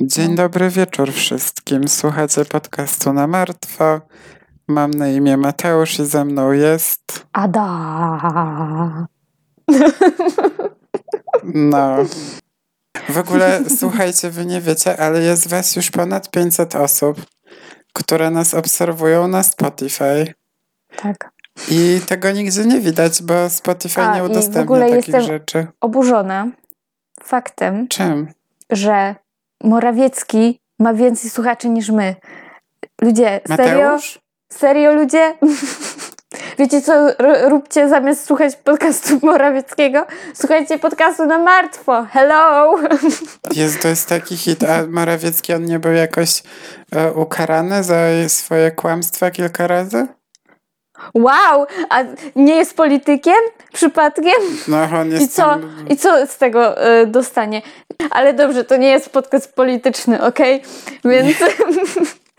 Dzień dobry wieczór wszystkim. Słuchacie podcastu na martwo. Mam na imię Mateusz i ze mną jest. Ada. No. W ogóle słuchajcie, wy nie wiecie, ale jest was już ponad 500 osób, które nas obserwują na Spotify. Tak. I tego nigdzie nie widać, bo Spotify A, nie i w udostępnia ogóle takich jestem- rzeczy. Oburzona faktem, Czym? że Morawiecki ma więcej słuchaczy niż my. Ludzie, serio? Mateusz? Serio ludzie? Wiecie co róbcie zamiast słuchać podcastu Morawieckiego? Słuchajcie podcastu na martwo. Hello! Jest, to jest taki hit. A Morawiecki, on nie był jakoś e, ukarany za swoje kłamstwa kilka razy? Wow! A nie jest politykiem? Przypadkiem? No, on jest I co, tam- I co z tego y, dostanie? Ale dobrze, to nie jest podcast polityczny, okej? Więc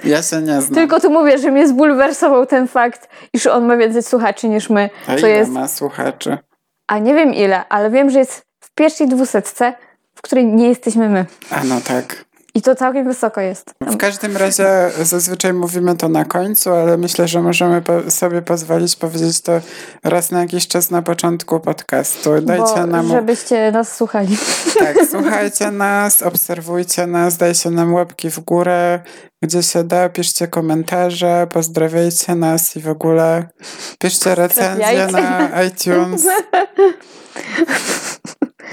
Ja się nie znam. tylko tu mówię, że mnie zbulwersował ten fakt, iż on ma więcej słuchaczy niż my. A Co ile jest, ma słuchaczy? a nie wiem ile, ale wiem, że jest w pierwszej dwusetce, w której nie jesteśmy my. A no tak. I to całkiem wysoko jest. W każdym razie zazwyczaj mówimy to na końcu, ale myślę, że możemy po- sobie pozwolić powiedzieć to raz na jakiś czas na początku podcastu. Dajcie Bo, nam. żebyście nas słuchali. Tak, słuchajcie nas, obserwujcie nas, dajcie nam łapki w górę, gdzie się da, piszcie komentarze, pozdrawiajcie nas i w ogóle piszcie recenzje na iTunes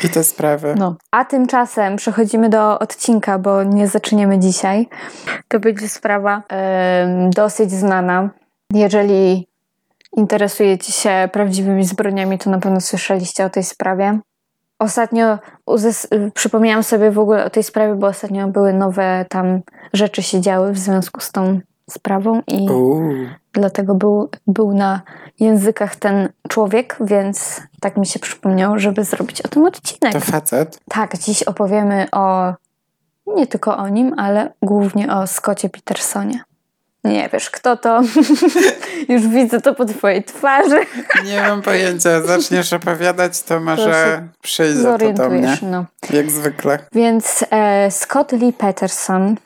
i te sprawy. No. A tymczasem przechodzimy do odcinka, bo nie zaczniemy dzisiaj. To będzie sprawa em, dosyć znana. Jeżeli interesujecie się prawdziwymi zbrodniami, to na pewno słyszeliście o tej sprawie. Ostatnio przypomniałam sobie w ogóle o tej sprawie, bo ostatnio były nowe tam rzeczy się działy w związku z tą sprawą i Uuu. dlatego był, był na językach ten człowiek, więc tak mi się przypomniało, żeby zrobić o tym odcinek. To facet. Tak, dziś opowiemy o nie tylko o nim, ale głównie o Scottie Petersonie. Nie wiesz, kto to? Już widzę to po twojej twarzy. Nie mam pojęcia, zaczniesz opowiadać, to może przyjdzie to do mnie. No. Jak zwykle. Więc e, Scott Lee Peterson,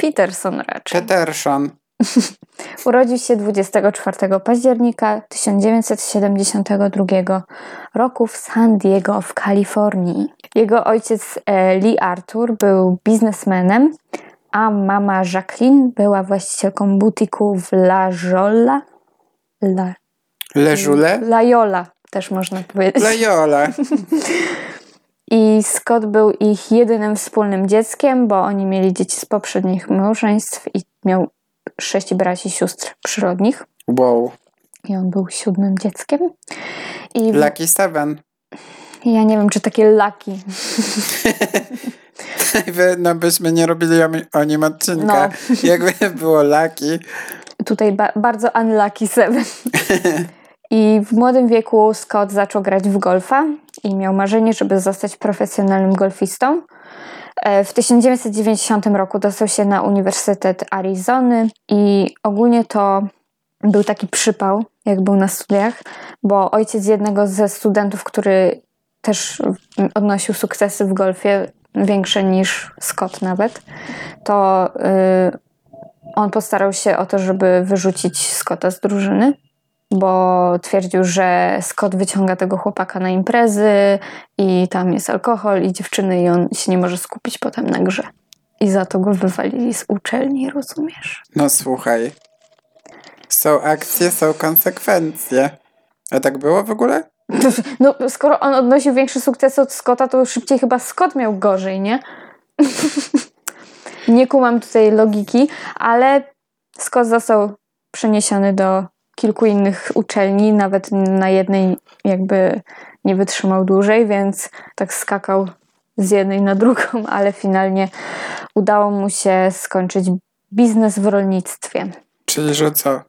Peterson raczej, Peterson. urodził się 24 października 1972 roku w San Diego w Kalifornii. Jego ojciec e, Lee Arthur był biznesmenem, a mama Jacqueline była właścicielką butiku w La Jolla. La, Leżule? La Jolla też można powiedzieć. Lejola. I Scott był ich jedynym wspólnym dzieckiem, bo oni mieli dzieci z poprzednich małżeństw i miał sześć braci i sióstr przyrodnich. Wow. I on był siódmym dzieckiem. I Lucky Seven. ja nie wiem, czy takie laki. Wy, no byśmy nie robili o nim odcinka. No. Jakby było Lucky. Tutaj ba- bardzo unlucky seven. I w młodym wieku Scott zaczął grać w golfa i miał marzenie, żeby zostać profesjonalnym golfistą. E, W 1990 roku dostał się na Uniwersytet Arizony i ogólnie to był taki przypał, jak był na studiach, bo ojciec jednego ze studentów, który też odnosił sukcesy w golfie, większe niż Scott nawet, to y, on postarał się o to, żeby wyrzucić Scotta z drużyny, bo twierdził, że Scott wyciąga tego chłopaka na imprezy i tam jest alkohol i dziewczyny i on się nie może skupić potem na grze. I za to go wywalili z uczelni, rozumiesz? No słuchaj. Są akcje, są konsekwencje. A tak było w ogóle? No, skoro on odnosił większy sukces od Scotta, to szybciej chyba Scott miał gorzej, nie? nie kumam tutaj logiki, ale Scott został przeniesiony do kilku innych uczelni, nawet na jednej jakby nie wytrzymał dłużej, więc tak skakał z jednej na drugą, ale finalnie udało mu się skończyć biznes w rolnictwie. Czyli, że co?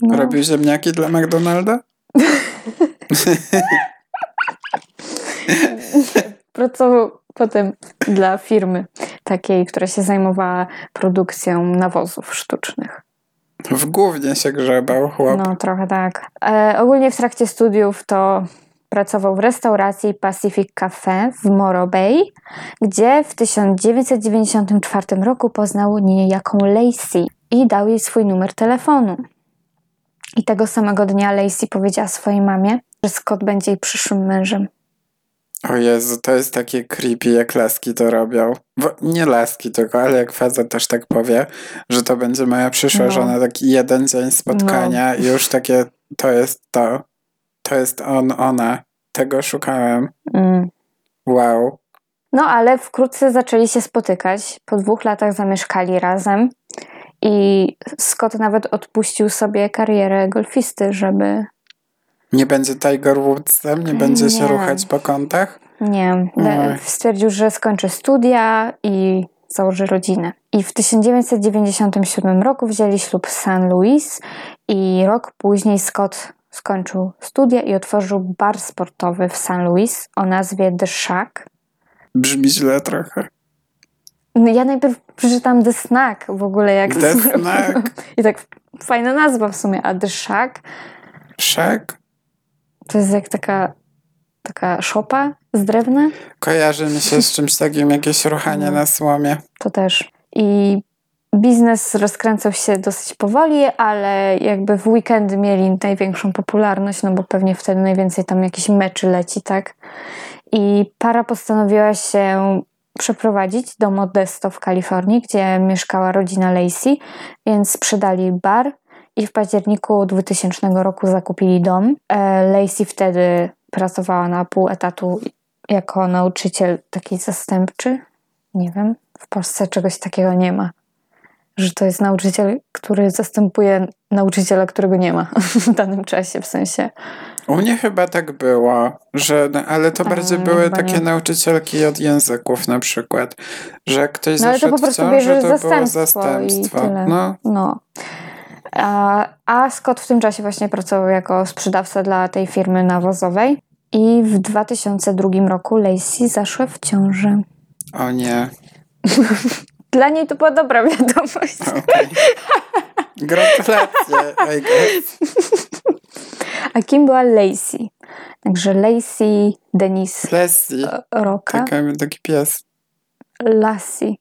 No, Robił ziemniaki dla McDonalda? Pracował potem dla firmy takiej, która się zajmowała produkcją nawozów sztucznych. W głównie się grzebał chłop. No, trochę tak. E, ogólnie w trakcie studiów to pracował w restauracji Pacific Cafe w Morro Bay, gdzie w 1994 roku poznał niejaką Lacey i dał jej swój numer telefonu. I tego samego dnia Lacey powiedziała swojej mamie, że Scott będzie jej przyszłym mężem. O Jezu, to jest takie creepy, jak laski to robią. Bo nie laski tylko, ale jak faza też tak powie, że to będzie moja przyszła No. żona, taki jeden dzień spotkania i już takie, to jest to. To jest on, ona. Tego szukałem. Mm. Wow. No ale wkrótce zaczęli się spotykać. Po dwóch latach zamieszkali razem i Scott nawet odpuścił sobie karierę golfisty, żeby. Nie będzie Tiger Woodsem, nie będzie się Nie. ruchać po kątach. Nie, stwierdził, że skończy studia i założy rodzinę. I w 1997 roku wzięli ślub w St. Louis i rok później Scott skończył studia i otworzył bar sportowy w St. Louis o nazwie The Shack. Brzmi źle trochę. No, Ja najpierw przeczytam The Snack w ogóle jak The Snack. I tak fajna nazwa w sumie, a The Shack Szek? To jest jak taka, taka szopa z drewna, Kojarzy mi się z czymś takim, jakieś ruchanie na słomie. to też. I biznes rozkręcał się dosyć powoli, ale jakby w weekendy mieli największą popularność, no bo pewnie wtedy najwięcej tam jakichś meczy leci, tak? I para postanowiła się przeprowadzić do Modesto w Kalifornii, gdzie mieszkała rodzina Lacey, więc sprzedali bar i w październiku 2000 roku zakupili dom. E, Lacey wtedy pracowała na pół etatu jako nauczyciel taki zastępczy. Nie wiem, w Polsce czegoś takiego nie ma. Że to jest nauczyciel, który zastępuje nauczyciela, którego nie ma w danym czasie, w sensie. U mnie chyba tak było, że, no, ale to A, bardziej były takie nie. nauczycielki od języków na przykład, że ktoś No ale to po w prostu to było zastępstwo i zastępstwo. tyle. No, No. A, Scott w tym czasie właśnie pracował jako sprzedawca dla tej firmy nawozowej. I w 2002 roku Lacey zaszła w ciążę. o nie. Dla niej to była dobra wiadomość. Okej. Gratulacje. A kim była Lacey? Także Lacey Denise Lassie. Roka. Taka, taki pies. Lassie.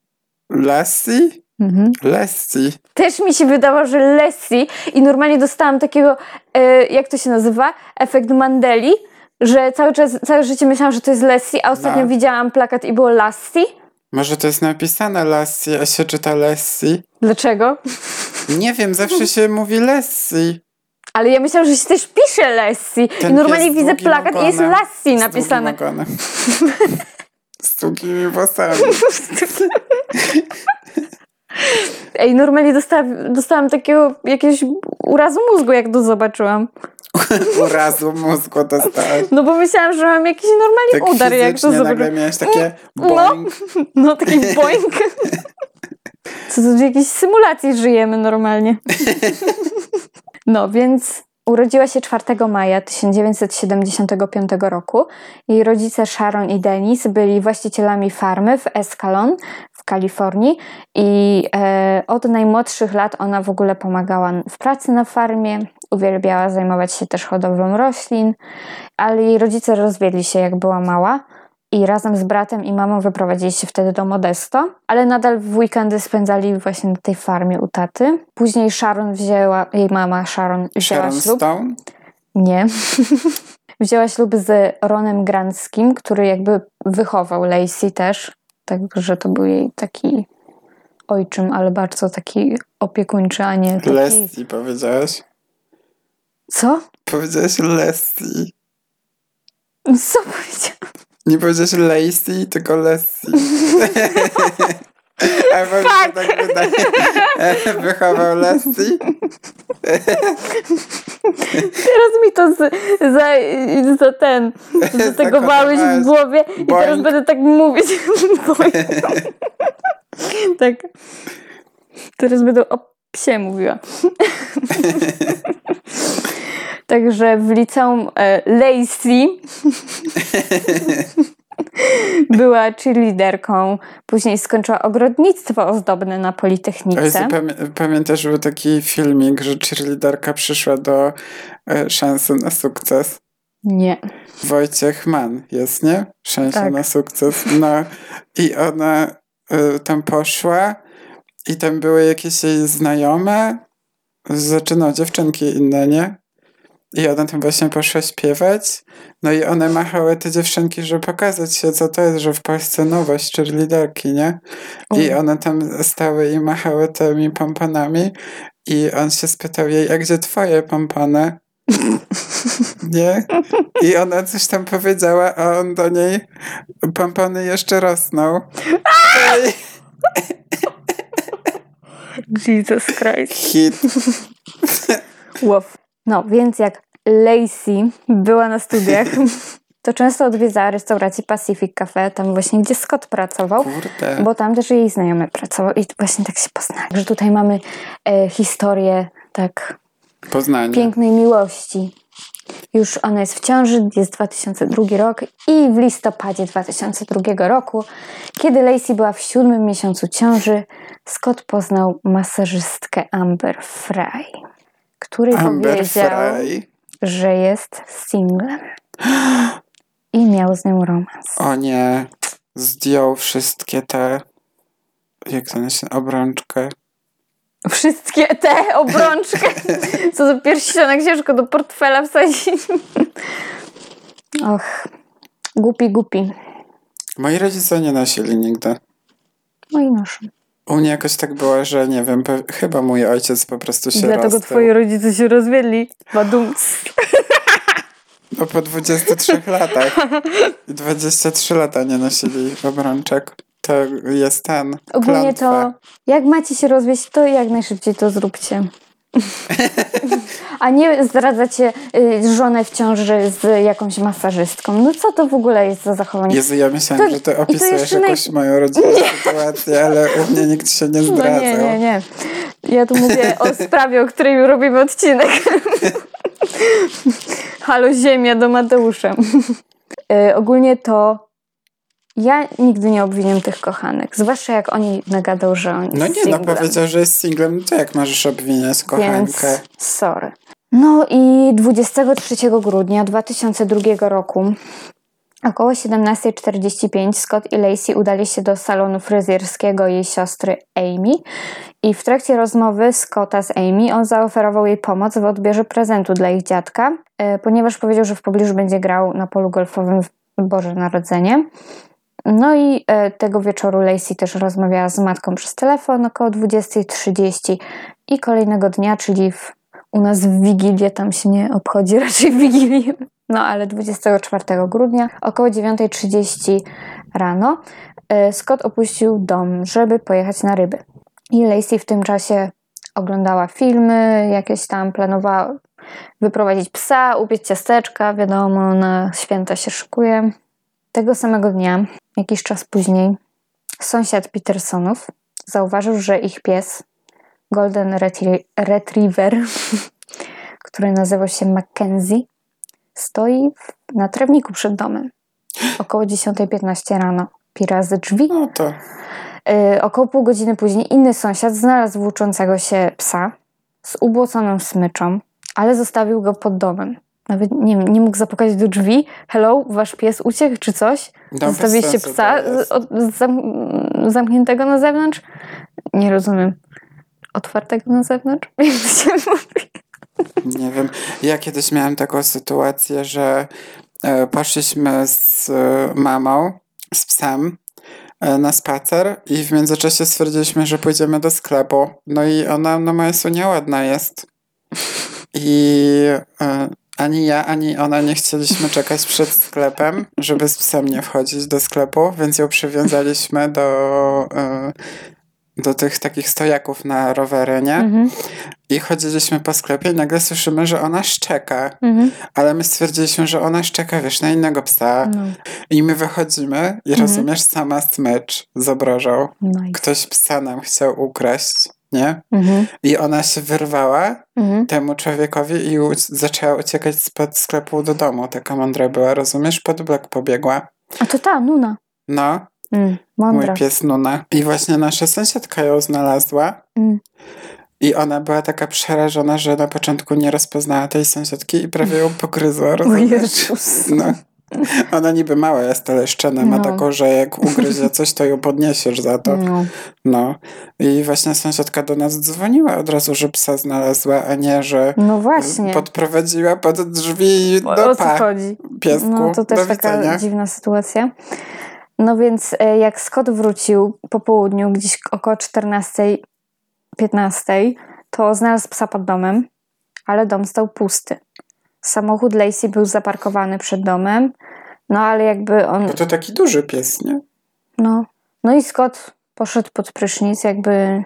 Lassie? Mhm. Lassie. Też mi się wydawało, że Lassie i normalnie dostałam takiego, e, jak to się nazywa, efekt Mandeli, że cały czas, całe życie myślałam, że to jest Lassie, a ostatnio No. widziałam plakat i było Lassie. Może to jest napisane Lassie, a się czyta Lassie? Dlaczego? Nie wiem, zawsze się mówi Lassie. Ale ja myślałam, że się też pisze Lassie. Ten I normalnie widzę plakat i jest ogonem. Z napisane. ogonem. Z długimi włosami. Ej, normalnie dostałam, dostałam takiego jakiegoś urazu mózgu, jak to zobaczyłam. Urazu mózgu dostałeś. No bo myślałam, że mam jakiś normalnie Tak udar, jak to zobaczyłam. miałeś takie No. boing. No taki boing. Co to w jakiejś symulacji żyjemy normalnie. No więc urodziła się 4 maja 1975 roku. Jej rodzice Sharon i Denis byli właścicielami farmy w Escalon w Kalifornii i e, od najmłodszych lat ona w ogóle pomagała w pracy na farmie. Uwielbiała zajmować się też hodowlą roślin, ale jej rodzice rozwiedli się jak była mała i razem z bratem i mamą wyprowadzili się wtedy do Modesto, ale nadal w weekendy spędzali właśnie na tej farmie u taty. Później Sharon wzięła, jej mama Sharon wzięła Sharon ślub. Stone? Nie. wzięła ślub z Ronem Granskim, który jakby wychował Lacey też, także to był jej taki ojczym, ale bardzo taki opiekuńczy, a nie taki... Lassie powiedziałeś? Co? Powiedziałeś Lassie. Co powiedziałam? Nie powiedziałeś Lacey, tylko Lassie. A może Fuck. tak wydaje. Wychował Lassie? Teraz mi to z, za, za ten, zategowałeś w głowie i teraz będę tak mówić. Tak. Teraz będę o psie mówiła. Także w liceum e, Lacey była cheerleaderką. Później skończyła ogrodnictwo ozdobne na Politechnice. Pamiętasz, że był taki filmik, że cheerleaderka przyszła do e, szansy na sukces? Nie. Wojciech Mann jest, nie? Szansa Tak. na sukces. No i ona y, tam poszła i tam były jakieś jej znajome, zaczynał dziewczynki inne, nie? I ona tam właśnie poszła śpiewać. No i one machały te dziewczynki, żeby pokazać się, co to jest, że w Polsce nowość, czyli liderki, nie? I one tam stały i machały tymi pomponami. I on się spytał jej, a gdzie twoje pompony? Nie? I ona coś tam powiedziała, a on do niej pompony jeszcze rosną. Ej, Jesus Christ. Hit. Łow. No, więc jak Lacey była na studiach, to często odwiedzała restaurację Pacific Cafe, tam właśnie gdzie Scott pracował, Kurde. bo tam też jej znajomy pracował i właśnie tak się poznali, że tutaj mamy e, historię tak Poznanie. pięknej miłości. Już ona jest w ciąży, jest 2002 rok i w listopadzie 2002 roku, kiedy Lacey była w siódmym miesiącu ciąży, Scott poznał masażystkę Amber Fry, której Amber powiedział, Fry. że jest singlem. I miał z nią romans. O nie. Zdjął wszystkie te jak to się obrączkę. Wszystkie te obrączkę, co do pierścionek ciężko do portfela wsadzić. Och, głupi, głupi. Moi rodzice nie nosili nigdy. No i noszę. U mnie jakoś tak było, że nie wiem, chyba mój ojciec po prostu się Dlatego rozstał. twoi rodzice się rozwiedli. Badums. No po 23 latach. 23 lata nie nosili obrączek. To jest ten. Ogólnie klątwa. to, jak macie się rozwieść, to jak najszybciej to zróbcie. A nie zdradzacie y, żonę w ciąży z jakąś masażystką. No co to w ogóle jest za zachowanie? Jezu, ja myślałam, To- że ty opisujesz jakąś moją rodzinną sytuację, ale u mnie nikt się nie No zdradzał. nie, nie, nie. Ja tu mówię o sprawie, o której robimy odcinek. Halo Ziemia do Mateusza. Y, ogólnie to ja nigdy nie obwiniam tych kochanek. Zwłaszcza jak oni nagadał, że on No nie, no singlem. powiedział, że jest singlem, no to jak możesz obwiniać kochankę? Więc sorry. No i 23 grudnia 2002 roku około 17.45 Scott i Lacey udali się do salonu fryzjerskiego jej siostry Amy i w trakcie rozmowy Scotta z Amy on zaoferował jej pomoc w odbierze prezentu dla ich dziadka, e, ponieważ powiedział, że w pobliżu będzie grał na polu golfowym w Boże Narodzenie. No i e, tego wieczoru Lacey też rozmawiała z matką przez telefon około 20.30 i kolejnego dnia, czyli w, u nas w Wigilię, tam się nie obchodzi raczej Wigilię, no ale 24 grudnia około 9.30 rano e, Scott opuścił dom, żeby pojechać na ryby. I Lacey w tym czasie oglądała filmy, jakieś tam planowała wyprowadzić psa, upiec ciasteczka, wiadomo, na święta się szykuje. Tego samego dnia, jakiś czas później, sąsiad Petersonów zauważył, że ich pies, Golden Retrie- Retriever, który nazywał się Mackenzie, stoi na trawniku przed domem. Około 10.15 rano. Pirazy drzwi. No to Yy, około pół godziny później inny sąsiad znalazł włóczącego się psa z ubłoconą smyczą, ale zostawił go pod domem. Nawet nie, nie mógł zapukać do drzwi. Hello, wasz pies uciekł czy coś? bez Zostawiliście psa z- od, zam, zamkniętego na zewnątrz? Nie rozumiem. Otwartego na zewnątrz? Jak się mówi? Nie wiem. Ja kiedyś miałam taką sytuację, że e, poszliśmy z e, mamą, z psem e, na spacer i w międzyczasie stwierdziliśmy, że pójdziemy do sklepu. No i ona, no moja Sunia ładna jest. I ani ja, ani ona nie chcieliśmy czekać przed sklepem, żeby z psem nie wchodzić do sklepu, więc ją przywiązaliśmy do, e, do tych takich stojaków na rowery, nie? Mhm, I chodziliśmy po sklepie i nagle słyszymy, że ona szczeka. mhm. Ale my stwierdziliśmy, że ona szczeka, wiesz, na innego psa. No, I my wychodzimy i Mhm. rozumiesz, sama smycz z obrożą. nice. Ktoś psa nam chciał ukraść, nie? Mhm, I ona się wyrwała mhm. temu człowiekowi i zaczęła uciekać spod sklepu do domu. Taka mądra była, rozumiesz? Pod blok pobiegła. A to ta, Nuna. No, Mm, mój mądra. pies Nuna. I właśnie nasza sąsiadka ją znalazła. Mm. I ona była taka przerażona, że na początku nie rozpoznała tej sąsiadki i prawie ją pogryzła, O rozumiesz? Jezus. No. Ona niby mała jest, ale szczena ma No. taką, że jak ugryzie coś, to ją podniesiesz za to. No. No. I właśnie sąsiadka do nas dzwoniła od razu, że psa znalazła, a nie, że no właśnie. podprowadziła pod drzwi do o co chodzi? piesku. No to też taka dziwna sytuacja. No więc e, jak Scott wrócił po południu, gdzieś około 14, 15, to znalazł psa pod domem, ale dom stał pusty. Samochód Lacey był zaparkowany przed domem, no ale jakby on, Bo to taki duży pies, nie? no, no i Scott poszedł pod prysznic, jakby,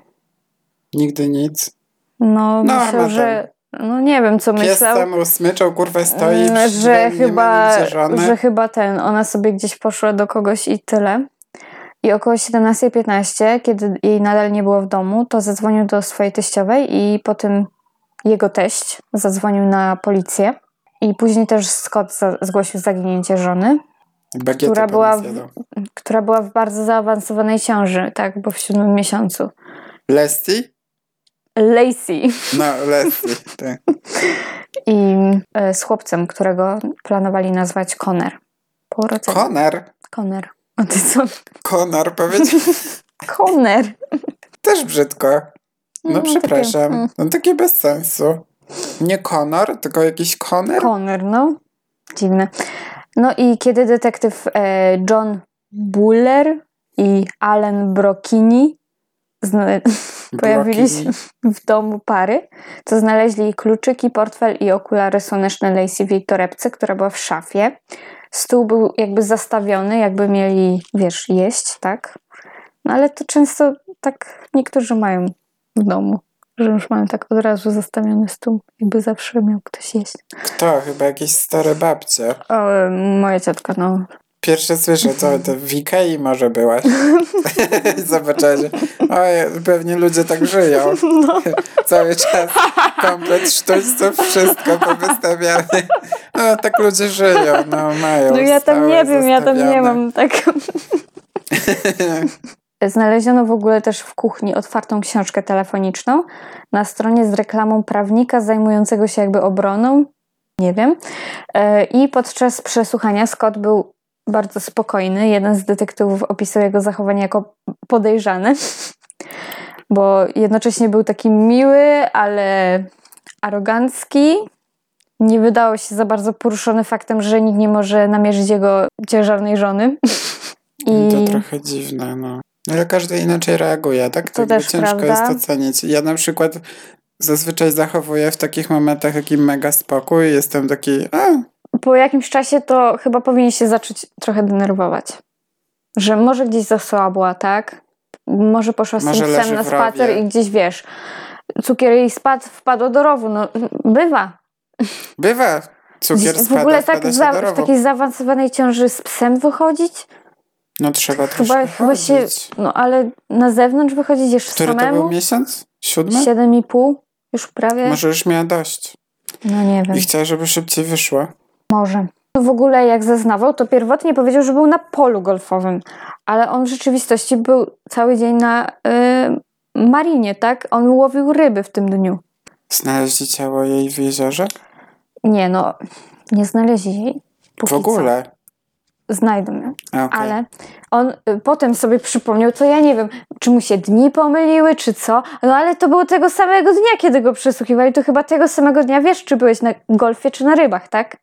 Nigdy nic. no No, myślał, ma że, no nie wiem co Pies myślał. sam smyczał, kurwa, stoi że chyba, że chyba ten, ona sobie gdzieś poszła do kogoś i tyle. I około 17.15, kiedy jej nadal nie było w domu, to zadzwonił do swojej teściowej i potem jego teść zadzwonił na policję. I później też Scott zgłosił zaginięcie żony, która była, w, która była w bardzo zaawansowanej ciąży, tak, bo w siódmym miesiącu. Leslie? Lacey No, Leslie, tak. i e, z chłopcem, którego planowali nazwać Conner. Po urodzeniu. Konar. Conner. A ty co? Konar, powiedział. Conner. Też brzydko. No, No, takie, przepraszam. mm. No takie bez sensu. Nie Conor, tylko jakiś Conner? Conner, no. Dziwne. No i kiedy detektyw e, John Buller i Alan Brokini pojawili się w domu pary, to znaleźli kluczyki, portfel i okulary słoneczne Lacey w jej torebce, która była w szafie. Stół był jakby zastawiony, jakby mieli, wiesz, jeść, tak? No ale to często tak niektórzy mają w domu, że już mają tak od razu zastawiony stół, jakby zawsze miał ktoś jeść. Kto? Chyba jakieś stare babcie. O, moja ciotka, no. Pierwsze słyszę, co to w Ikei może byłaś. Zobaczyłaś, oj, pewnie ludzie tak żyją. No. Cały czas komplet sztućców, wszystko powystawiane. No, tak ludzie żyją, no mają No ja tam nie wiem, ja tam nie mam tak. Znaleziono w ogóle też w kuchni otwartą książkę telefoniczną na stronie z reklamą prawnika zajmującego się jakby obroną. Nie wiem. E, I podczas przesłuchania Scott był bardzo spokojny. Jeden z detektywów opisał jego zachowanie jako podejrzane, bo jednocześnie był taki miły, ale arogancki. Nie wydało się za bardzo poruszony faktem, że nikt nie może namierzyć jego ciężarnej żony. I To trochę dziwne, no. Ale każdy inaczej reaguje, tak? To też ciężko prawda. jest ocenić. Ja na przykład zazwyczaj zachowuję w takich momentach taki mega spokój. Jestem taki, a, po jakimś czasie to chyba powinien się zacząć trochę denerwować. Że może gdzieś zasłabła, tak? Może poszła z Może tym psem na spacer rowie. i gdzieś, wiesz, cukier jej spadł, wpadł do rowu. No, bywa. bywa. Cukier Gdzieś w spada, ogóle tak spada za, w takiej zaawansowanej ciąży z psem wychodzić? No trzeba Chyba, troszkę chyba się, chodzić. no ale na zewnątrz wychodzić jeszcze Który to samemu? był miesiąc? Siódmy? Siedem i pół? Już prawie? Może już miała dość. No nie wiem. I chciała, żeby szybciej wyszła. Może. W ogóle jak zeznawał, to pierwotnie powiedział, że był na polu golfowym, ale on w rzeczywistości był cały dzień na y, marinie, tak? On łowił ryby w tym dniu. Znaleźli ciało jej w jeziorze? Nie no, nie znaleźli jej. Póki W ogóle. Znajdą ją. Okej. Ale on y, potem sobie przypomniał, to ja nie wiem, czy mu się dni pomyliły, czy co, no ale to było tego samego dnia, kiedy go przesłuchiwali, to chyba tego samego dnia, wiesz, czy byłeś na golfie, czy na rybach, tak?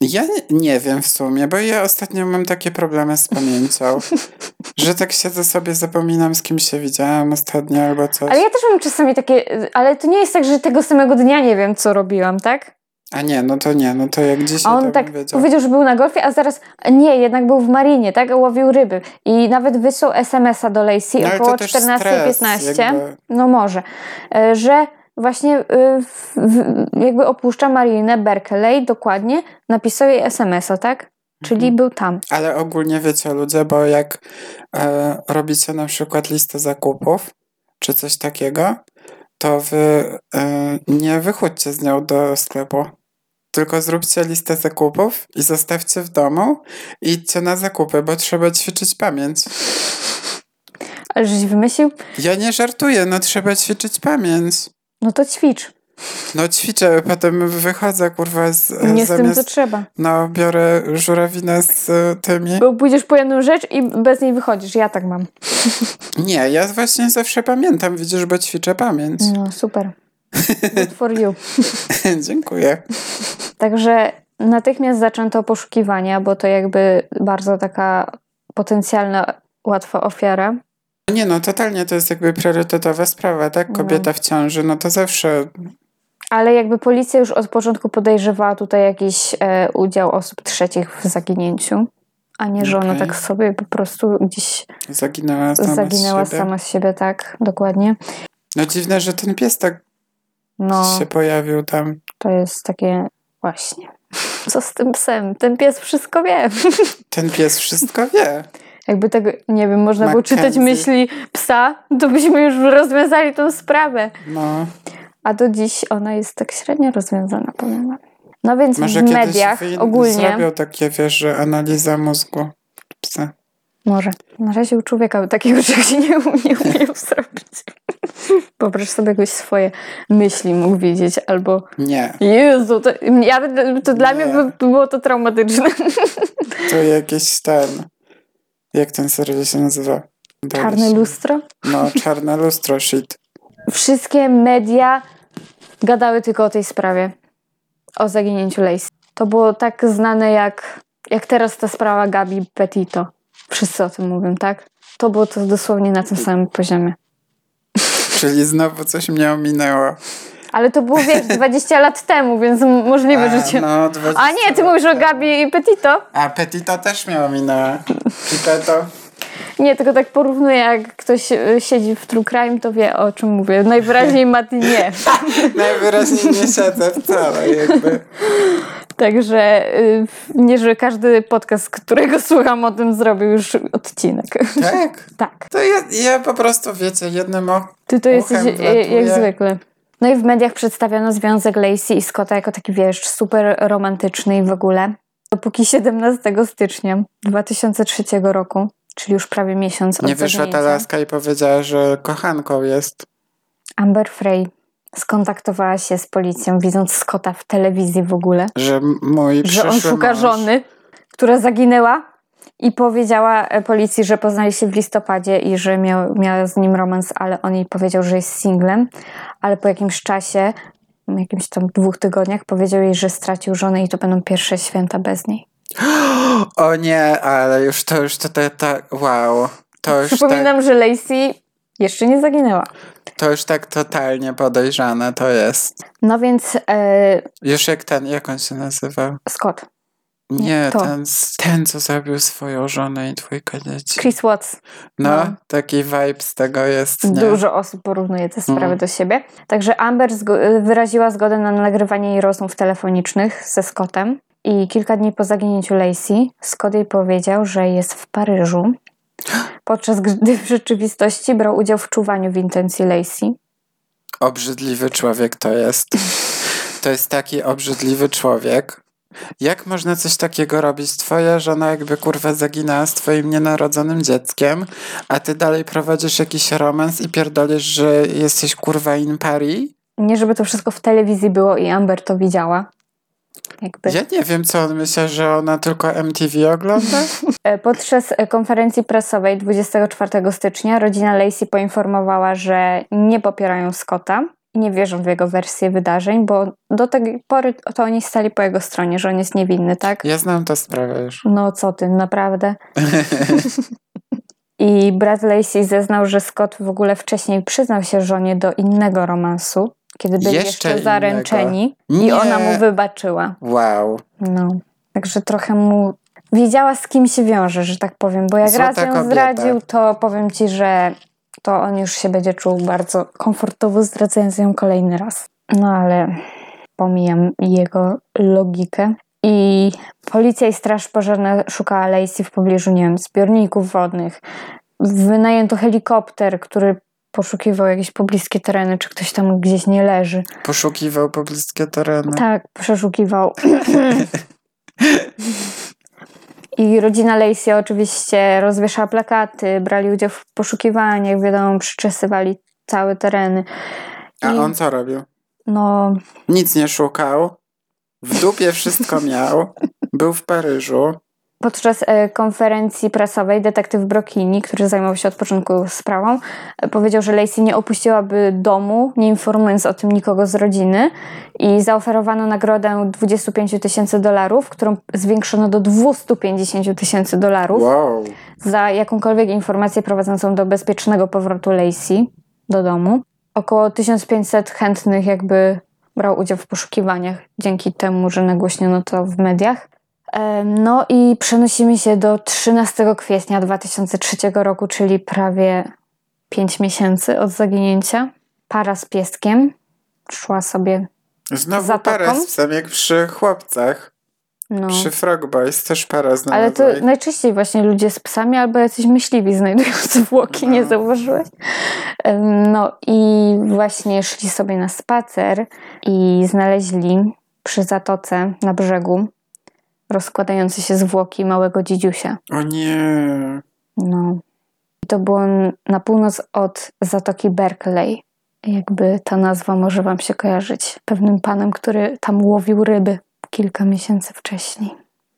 Ja nie, nie wiem w sumie, bo ja ostatnio mam takie problemy z pamięcią, że tak siedzę sobie, zapominam z kim się widziałam ostatnio albo coś. Ale ja też mam czasami takie, y, ale to nie jest tak, że tego samego dnia nie wiem, co robiłam, tak? A nie, no to nie, no to jak dzisiaj A on tak wiedział. powiedział, że był na golfie, a zaraz nie, jednak był w marinie, tak? Łowił ryby. I nawet wysłał SMS-a do Lacey No, około to też stres, 14.15. jakby. No może. e, Że właśnie y, w, w, jakby opuszcza marinę Berkeley, dokładnie, napisał jej SMS-a, tak? Czyli Mhm. był tam. Ale ogólnie wiecie ludzie, bo jak e, robicie na przykład listę zakupów, czy coś takiego, to wy e, nie wychodźcie z nią do sklepu. Tylko zróbcie listę zakupów i zostawcie w domu i idźcie na zakupy, bo trzeba ćwiczyć pamięć. Ale żeś wymyślił? Ja nie żartuję, no trzeba ćwiczyć pamięć. No to ćwicz. No ćwiczę, potem wychodzę, kurwa, z, Nie z zamiast, tym, co trzeba. No, biorę żurawinę z y, tymi. Bo pójdziesz po jedną rzecz i bez niej wychodzisz. Ja tak mam. Nie, ja właśnie zawsze pamiętam, widzisz, bo ćwiczę pamięć. No super. Good for you. Dziękuję. Także natychmiast zaczęto poszukiwania, bo to jakby bardzo taka potencjalna, łatwa ofiara. Nie no, totalnie to jest jakby priorytetowa sprawa, tak? Kobieta w ciąży, no to zawsze Ale jakby policja już od początku podejrzewała tutaj jakiś e, udział osób trzecich w zaginięciu, a nie, że ona Okej. tak sobie po prostu gdzieś zaginęła sama zaginęła z siebie. sama z siebie, tak, dokładnie. No dziwne, że ten pies tak No, się pojawił tam. to jest takie właśnie. Co z tym psem? Ten pies wszystko wie. Ten pies wszystko wie. Jakby tego, nie wiem, można było czytać Mackenzie. myśli psa, to byśmy już rozwiązali tą sprawę. No, A do dziś ona jest tak średnio rozwiązana, powiem wam. No więc może w kiedyś mediach ogólnie, zrobią takie, wiesz, że analiza mózgu psa. Może, na razie u człowieka takiego czegoś nie, nie umieją zrobić. Wyobraź sobie jakoś swoje myśli mógł widzieć, albo Nie, Jezu, to, ja, to dla mnie Nie. by było to traumatyczne. to jakiś ten... Jak ten serial się nazywa? Czarne lustro? No, czarne lustro, shit. Wszystkie media gadały tylko o tej sprawie. O zaginięciu Lacey. To było tak znane jak, jak teraz ta sprawa Gabi Petito. Wszyscy o tym mówią, tak? To było to dosłownie na tym samym poziomie. Czyli znowu coś mnie ominęło. Ale to było, wiesz, 20 lat temu, więc możliwe, że cię... no, 20 A nie, ty mówisz o Gabi i Petito? A Petito też mnie ominęła. Pipeto. Nie, tylko tak porównuję, jak ktoś y, siedzi w True Crime, to wie o czym mówię. Najwyraźniej Mati nie. Najwyraźniej nie siedzę wcale, jakby. Także y, nie, że każdy podcast, którego słucham o tym zrobił już odcinek. Tak? tak. To ja, ja po prostu, wiecie, jednym o... Ty to jesteś jak zwykle. No i w mediach przedstawiono związek Lacey i Scotta jako taki, wiesz, super romantyczny i w ogóle. Dopóki 17 stycznia 2003 roku, czyli już prawie miesiąc od Nie wyszła ta laska i powiedziała, że kochanką jest. Amber Frey skontaktowała się z policją, widząc Scotta w telewizji w ogóle. Że że on szuka mąż... żony, która zaginęła i powiedziała e, policji, że poznali się w listopadzie i że miał, miała z nim romans, ale on jej powiedział, że jest singlem, ale po jakimś czasie, jakimś tam dwóch tygodniach, powiedział jej, że stracił żonę i to będą pierwsze święta bez niej. O nie, ale już to już to tak, tak wow. To już, tak, Przypominam, że Lacey jeszcze nie zaginęła. To już tak totalnie podejrzane to jest. No więc e, Już jak ten, jak on się nazywał? Scott, Nie, to. ten, ten, co zabił swoją żonę i dwójkę dzieci. Chris Watts, No, no. taki vibe z tego jest, nie? Dużo osób porównuje te sprawy Mm. do siebie. Także Amber zgo- wyraziła zgodę na nagrywanie jej rozmów telefonicznych ze Scottem. I kilka dni po zaginięciu Lacey, Scott jej powiedział, że jest w Paryżu, podczas gdy w rzeczywistości brał udział w czuwaniu w intencji Lacey. Obrzydliwy człowiek to jest. To jest taki obrzydliwy człowiek. Jak można coś takiego robić? Twoja żona jakby kurwa zaginęła z twoim nienarodzonym dzieckiem, a ty dalej prowadzisz jakiś romans i pierdolisz, że jesteś kurwa in Paris? Nie, żeby to wszystko w telewizji było i Amber to widziała. Jakby. Ja nie wiem, co on myśli, że ona tylko MTV ogląda? E, Podczas e, konferencji prasowej 24 stycznia rodzina Lacey poinformowała, że nie popierają Scotta i nie wierzą w jego wersję wydarzeń, bo do tej pory to oni stali po jego stronie, że on jest niewinny, tak? Ja znam tę sprawę już. No co ty, naprawdę. I brat Lacey zeznał, że Scott w ogóle wcześniej przyznał się żonie do innego romansu, kiedy byli Jeszcze jeszcze, innego. zaręczeni i Nie. ona mu wybaczyła. Wow. No, także trochę mu wiedziała z kim się wiąże, że tak powiem, bo jak Złota raz ją kobieta. zdradził, to powiem ci, że to on już się będzie czuł bardzo komfortowo zdradzając ją kolejny raz. No ale pomijam jego logikę. I policja i straż pożarna szukała Lacey w pobliżu, nie wiem, zbiorników wodnych. Wynajęto helikopter, który poszukiwał jakieś pobliskie tereny, czy ktoś tam gdzieś nie leży. Poszukiwał pobliskie tereny. Tak, przeszukiwał. I rodzina Lacey oczywiście rozwieszała plakaty, brali udział w poszukiwaniach, wiadomo, przyczesywali całe tereny. I A on co robił? No. Nic nie szukał. W dupie wszystko miał. Był w Paryżu. Podczas e, konferencji prasowej detektyw Brokini, który zajmował się od początku sprawą, e, powiedział, że Lacey nie opuściłaby domu, nie informując o tym nikogo z rodziny i zaoferowano nagrodę 25 tysięcy dolarów, którą zwiększono do 250 tysięcy dolarów wow. za jakąkolwiek informację prowadzącą do bezpiecznego powrotu Lacey do domu. Około 1500 chętnych jakby brał udział w poszukiwaniach dzięki temu, że nagłośniono to w mediach. No i przenosimy się do 13 kwietnia 2003 roku, czyli prawie 5 miesięcy od zaginięcia. Para z pieskiem szła sobie Znowu zatoką. para z psem, jak przy chłopcach. No. Przy Frog Boys też para znalazła. Ale to najczęściej właśnie ludzie z psami albo jacyś myśliwi znajdują zwłoki, no. nie zauważyłeś? No i właśnie szli sobie na spacer i znaleźli przy zatoce na brzegu rozkładające się zwłoki małego dziedziusia. O nie. No. To było na północ od Zatoki Berkeley. Jakby ta nazwa może wam się kojarzyć. Pewnym panem, który tam łowił ryby kilka miesięcy wcześniej.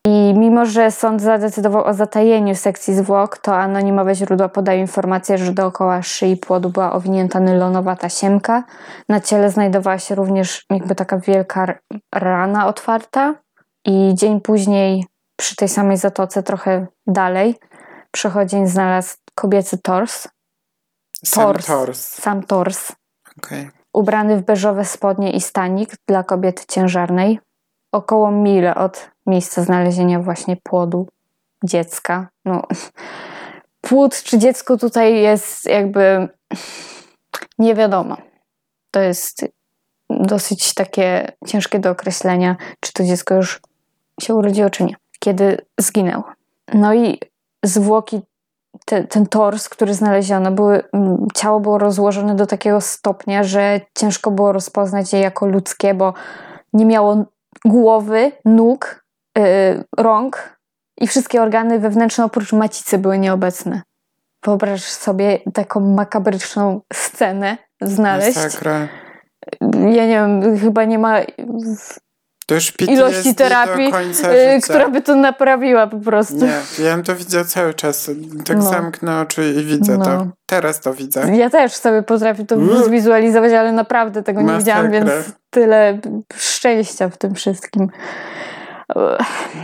I mimo, że sąd zadecydował o zatajeniu sekcji zwłok, to anonimowe źródła podają informację, że dookoła szyi płodu była owinięta nylonowa tasiemka. Na ciele znajdowała się również jakby taka wielka rana otwarta. I dzień później przy tej samej zatoce, trochę dalej, przechodzień znalazł kobiecy tors. Sam tors. Sam tors. Okay. Ubrany w beżowe spodnie i stanik dla kobiety ciężarnej. Około mile od miejsca znalezienia właśnie płodu dziecka. No, płód czy dziecko tutaj jest jakby nie wiadomo. To jest dosyć takie ciężkie do określenia, czy to dziecko już się urodziło, czy nie, kiedy zginęło. No i zwłoki, te, ten tors, który znaleziono, były, ciało było rozłożone do takiego stopnia, że ciężko było rozpoznać je jako ludzkie, bo nie miało głowy, nóg, yy, rąk i wszystkie organy wewnętrzne oprócz macicy były nieobecne. Wyobraź sobie taką makabryczną scenę znaleźć. Masakra. Ja nie wiem, chyba nie ma to już ilości terapii, y, która by to naprawiła po prostu. Nie, ja to widzę cały czas. Tak no. zamknę oczy i widzę no. to. Teraz to widzę. Ja też sobie potrafię to Uff. zwizualizować, ale naprawdę tego nie widziałam, więc tyle szczęścia w tym wszystkim.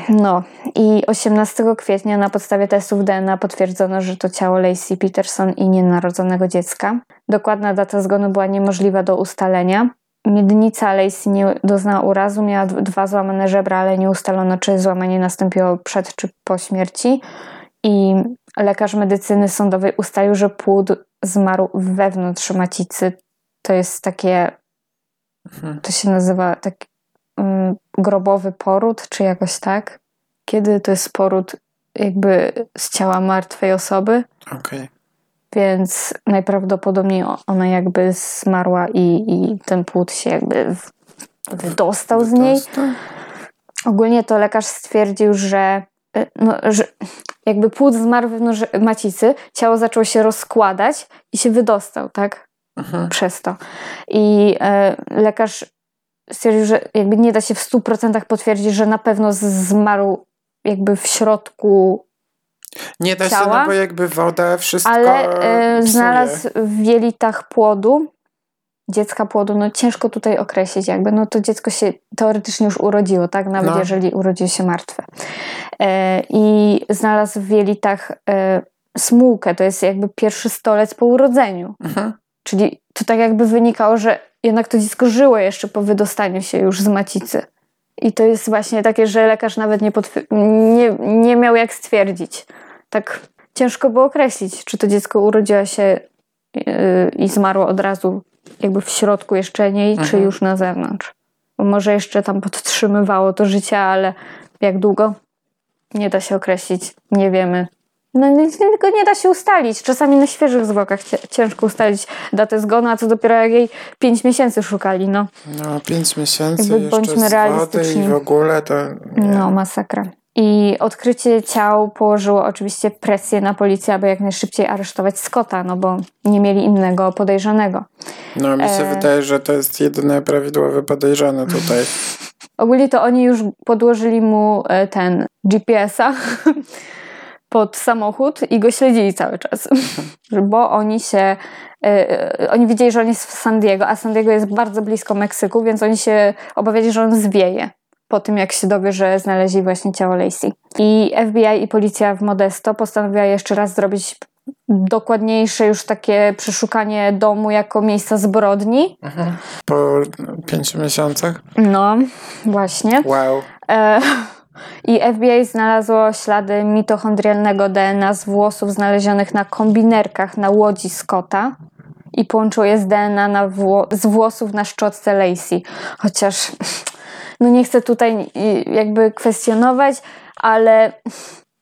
No i 18 kwietnia na podstawie testów DNA potwierdzono, że to ciało Lacey Peterson i nienarodzonego dziecka. Dokładna data zgonu była niemożliwa do ustalenia. Miednica Lacey nie doznała urazu, miała dwa złamane żebra, ale nie ustalono, czy złamanie nastąpiło przed czy po śmierci. I lekarz medycyny sądowej ustalił, że płód zmarł wewnątrz macicy. To jest takie, mhm. to się nazywa taki um, grobowy poród, czy jakoś tak. Kiedy to jest poród jakby z ciała martwej osoby. Okej. Okay więc najprawdopodobniej ona jakby zmarła i, i ten płód się jakby wydostał z niej. Ogólnie to lekarz stwierdził, że, e, no, że jakby płód zmarł wewnątrz macicy, ciało zaczęło się rozkładać i się wydostał, tak? Mhm. Przez to. I e, lekarz stwierdził, że jakby nie da się w 100% potwierdzić, że na pewno zmarł jakby w środku nie da ciała, się, no bo jakby woda wszystko Ale e, znalazł w jelitach płodu, dziecka płodu, no ciężko tutaj określić jakby, no to dziecko się teoretycznie już urodziło, tak, nawet no. jeżeli urodziło się martwe. E, I znalazł w jelitach e, smułkę, to jest jakby pierwszy stolec po urodzeniu. Mhm. Czyli to tak jakby wynikało, że jednak to dziecko żyło jeszcze po wydostaniu się już z macicy. I to jest właśnie takie, że lekarz nawet nie, nie, nie miał jak stwierdzić. Tak ciężko było określić, czy to dziecko urodziło się yy, i zmarło od razu jakby w środku jeszcze niej, mhm. czy już na zewnątrz. Bo może jeszcze tam podtrzymywało to życie, ale jak długo? Nie da się określić, nie wiemy. No tylko nie da się ustalić. Czasami na świeżych zwłokach ciężko ustalić datę zgonu, a co dopiero jak jej 5 miesięcy szukali, no. No, 5 miesięcy Jakby bądźmy realistyczni. i w ogóle to... Nie. No, masakra. I odkrycie ciał położyło oczywiście presję na policję, aby jak najszybciej aresztować Scotta, no bo nie mieli innego podejrzanego. No, mi się e... wydaje, że to jest jedyny prawidłowy podejrzany tutaj. Ogólnie to oni już podłożyli mu e, ten GPS-a pod samochód i go śledzili cały czas, bo oni się, yy, oni widzieli, że on jest w San Diego, a San Diego jest bardzo blisko Meksyku, więc oni się obawiali, że on zwieje po tym, jak się dowie, że znaleźli właśnie ciało Lacey. I FBI i policja w Modesto postanowiła jeszcze raz zrobić dokładniejsze już takie przeszukanie domu jako miejsca zbrodni. Mhm. Po pięciu miesiącach? No, właśnie. Wow. E i FBI znalazło ślady mitochondrialnego DNA z włosów znalezionych na kombinerkach na łodzi Scotta i połączyło je z DNA na wło z włosów na szczotce Lacey. Chociaż no nie chcę tutaj jakby kwestionować, ale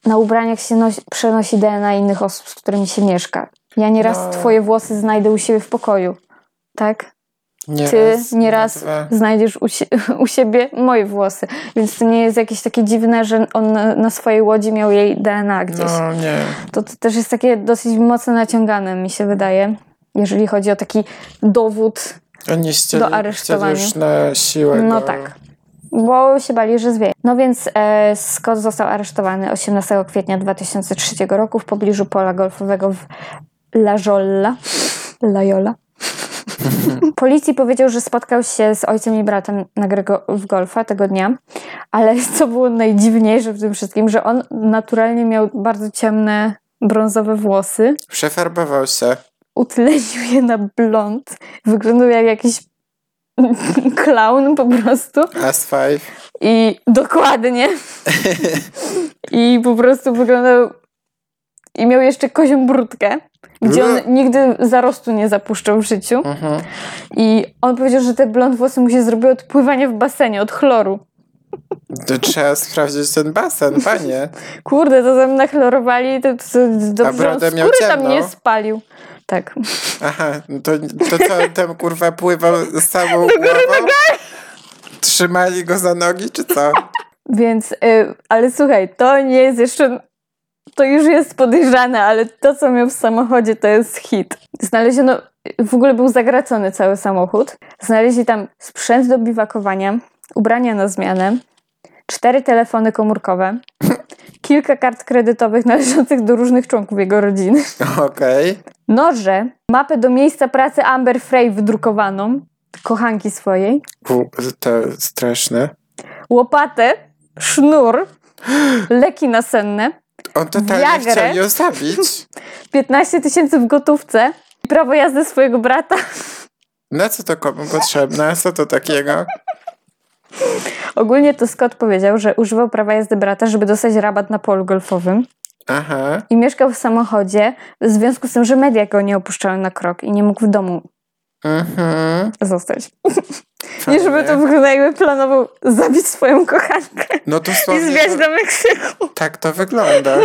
na ubraniach się nosi, przenosi DNA innych osób, z którymi się mieszka. Ja nieraz no. twoje włosy znajdę u siebie w pokoju, tak? Nie ty raz, nieraz znajdziesz u, u, siebie moje włosy. Więc to nie jest jakieś takie dziwne, że on na swojej łodzi miał jej DNA gdzieś. No nie. To, to też jest takie dosyć mocno naciągane, mi się wydaje, jeżeli chodzi o taki dowód Oni chcieli, do aresztowania. już na siłę. No tak. Bo się bali, że zwieje. No więc e, Scott został aresztowany 18 kwietnia 2003 roku w pobliżu pola golfowego w La Jolla. La Jolla Policji powiedział, że spotkał się z ojcem i bratem na grę w golfa tego dnia, ale co było najdziwniejsze w tym wszystkim, że on naturalnie miał bardzo ciemne, brązowe włosy. Przefarbował się. Utlenił je na blond. Wyglądał jak jakiś clown po prostu. As five. I dokładnie. I po prostu wyglądał i miał jeszcze kozią brudkę gdzie on nigdy zarostu nie zapuszczał w życiu. Mhm. I on powiedział, że te blond włosy mu się zrobiły od pływania w basenie, od chloru. To trzeba sprawdzić ten basen, panie. Kurde, to tam nachlorowali, to, to, to dobrze on skóry tam nie spalił. Tak. Aha, to, to co, ten kurwa pływał z samą głową? Trzymali go za nogi, czy co? Więc, y, ale słuchaj, to nie jest jeszcze to już jest podejrzane, ale to, co miał w samochodzie, to jest hit. Znaleziono, w ogóle był zagracony cały samochód. Znaleźli tam sprzęt do biwakowania, ubrania na zmianę, cztery telefony komórkowe, kilka kart kredytowych należących do różnych członków jego rodziny. Okej. Okay. Noże, mapę do miejsca pracy Amber Frey wydrukowaną, kochanki swojej. U, to straszne. Łopatę, sznur, leki nasenne, on totalnie Viagrę, chciał ją zabić. 15 tysięcy w gotówce i prawo jazdy swojego brata. Na co to komu potrzebne? Co to takiego? Ogólnie to Scott powiedział, że używał prawa jazdy brata, żeby dostać rabat na polu golfowym. Aha. I mieszkał w samochodzie w związku z tym, że media go nie opuszczały na krok i nie mógł w domu mhm. zostać. Nie, żeby to wyglądało jakby planował zabić swoją kochankę no to i zwiać to... do Meksyku. Tak to wygląda.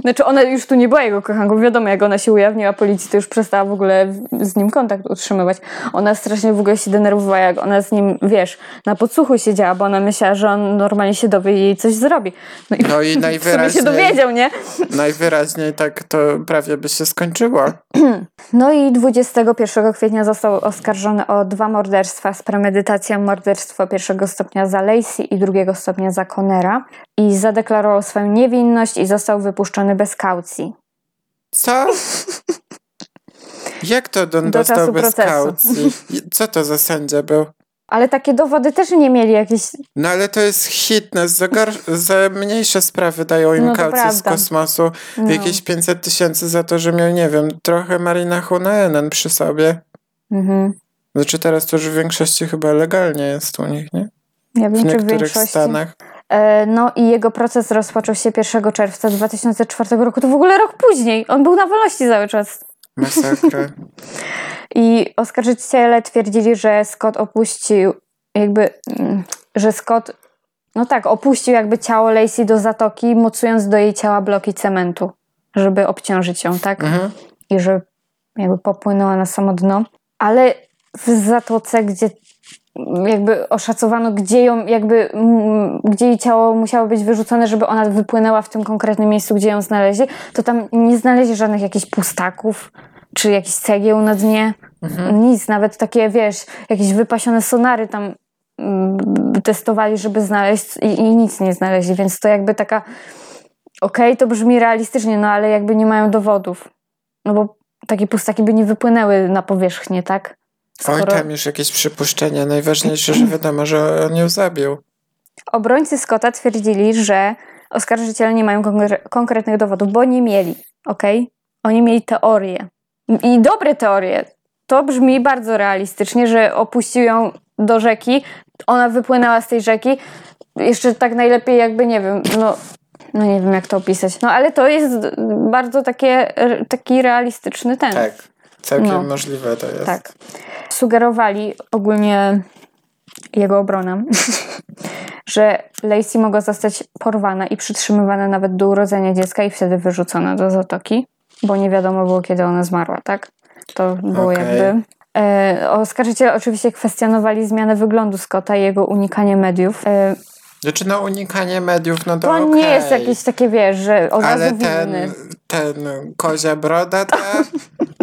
Znaczy ona już tu nie była jego kochanką. Wiadomo, jak ona się ujawniła policji, to już przestała w ogóle z nim kontakt utrzymywać. Ona strasznie w ogóle się denerwowała, jak ona z nim, wiesz, na podsłuchu siedziała, bo ona myślała, że on normalnie się dowie i jej coś zrobi. No i, no i najwyraźniej się dowiedział, nie? Najwyraźniej tak to prawie by się skończyło. No i 21 kwietnia został oskarżony o dwa morderstwa z premedytacją morderstwo pierwszego stopnia za Lacey i drugiego stopnia za Conera i zadeklarował swoją niewinność i został wypuszczony bez kaucji. Co? Jak to on Do dostał bez procesu. kaucji? Co to za sędzia był? Ale takie dowody też nie mieli jakieś. No ale to jest hitness. Za, za mniejsze sprawy dają im no kaucję z kosmosu. No. Jakieś 500 tysięcy za to, że miał, nie wiem, trochę Marina Hunaenen przy sobie. Mhm. Znaczy teraz to już w większości chyba legalnie jest u nich, nie? Ja wiem, w niektórych stanach. E, no i jego proces rozpoczął się 1 czerwca 2004 roku. To w ogóle rok później. On był na wolności cały czas. Masakra. I oskarżyciele twierdzili, że Scott opuścił jakby, mm, że Scott no tak, opuścił jakby ciało Lacey do zatoki, mocując do jej ciała bloki cementu, żeby obciążyć ją, tak? Mhm. I że jakby popłynęła na samo dno. Ale w zatoce, gdzie jakby oszacowano, gdzie ją, jakby, gdzie jej ciało musiało być wyrzucone, żeby ona wypłynęła w tym konkretnym miejscu, gdzie ją znaleźli, to tam nie znaleźli żadnych jakichś pustaków, czy jakichś cegieł na dnie. Mhm. Nic, nawet takie, wiesz, jakieś wypasione sonary tam testowali, żeby znaleźć i, i, nic nie znaleźli, więc to jakby taka okej, okay, to brzmi realistycznie, no ale jakby nie mają dowodów. No bo takie pustaki by nie wypłynęły na powierzchnię, tak? Skoro... Oj, tam już jakieś przypuszczenia. Najważniejsze, że wiadomo, że on ją zabił. Obrońcy Scotta twierdzili, że oskarżyciele nie mają konkre konkretnych dowodów, bo nie mieli, okej? Okay? Oni mieli teorie. I dobre teorie. To brzmi bardzo realistycznie, że opuścił ją do rzeki, ona wypłynęła z tej rzeki. Jeszcze tak najlepiej jakby, nie wiem, no no nie wiem jak to opisać. No ale to jest bardzo takie, taki realistyczny ten. Tak, całkiem no. możliwe to jest. Tak. Sugerowali ogólnie jego obrona, że Lacey mogła zostać porwana i przytrzymywana nawet do urodzenia dziecka i wtedy wyrzucona do zatoki, bo nie wiadomo było kiedy ona zmarła, tak? To było okay. jakby E, oskarżyciele oczywiście kwestionowali zmianę wyglądu Scotta i jego unikanie mediów. E, znaczy no unikanie mediów, no to To okay. nie jest jakieś takie, wiesz, że od Ale razu ten, winny. ten kozia broda, te,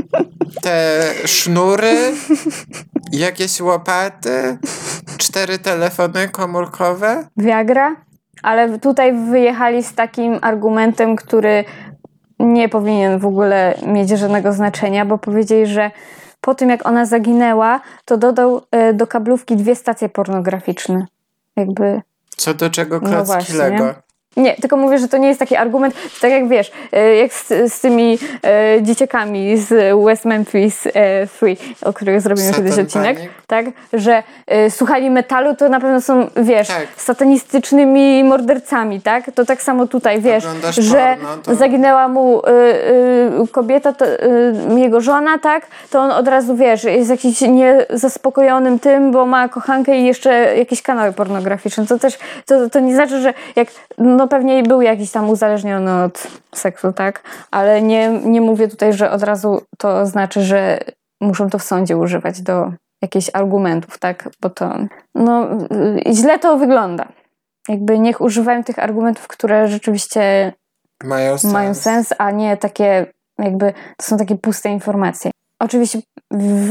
te sznury, jakieś łopaty, cztery telefony komórkowe. Viagra? Ale tutaj wyjechali z takim argumentem, który nie powinien w ogóle mieć żadnego znaczenia, bo powiedzieli, że po tym jak ona zaginęła, to dodał e, do kablówki dwie stacje pornograficzne. Jakby co do czego no klocki no Lego? Nie, tylko mówię, że to nie jest taki argument, tak jak wiesz, e, jak z, z tymi e, dzieciakami z West Memphis e, Free, o których zrobimy Satan kiedyś odcinek, Panic. tak, że e, słuchali metalu, to na pewno są, wiesz, tak. satanistycznymi mordercami, tak? To tak samo tutaj, wiesz, że porno, to... zaginęła mu e, e, kobieta, to, jego żona, tak? To on od razu, wiesz, jest jakiś niezaspokojonym tym, bo ma kochankę i jeszcze jakieś kanały pornograficzne. To też, to, to nie znaczy, że jak, no no pewnie był jakiś tam uzależniony od seksu, tak? Ale nie, nie mówię tutaj, że od razu to znaczy, że muszą to w sądzie używać do jakichś argumentów, tak? Bo to, no, źle to wygląda. Jakby niech używają tych argumentów, które rzeczywiście mają sens, mają sens a nie takie, jakby, to są takie puste informacje. Oczywiście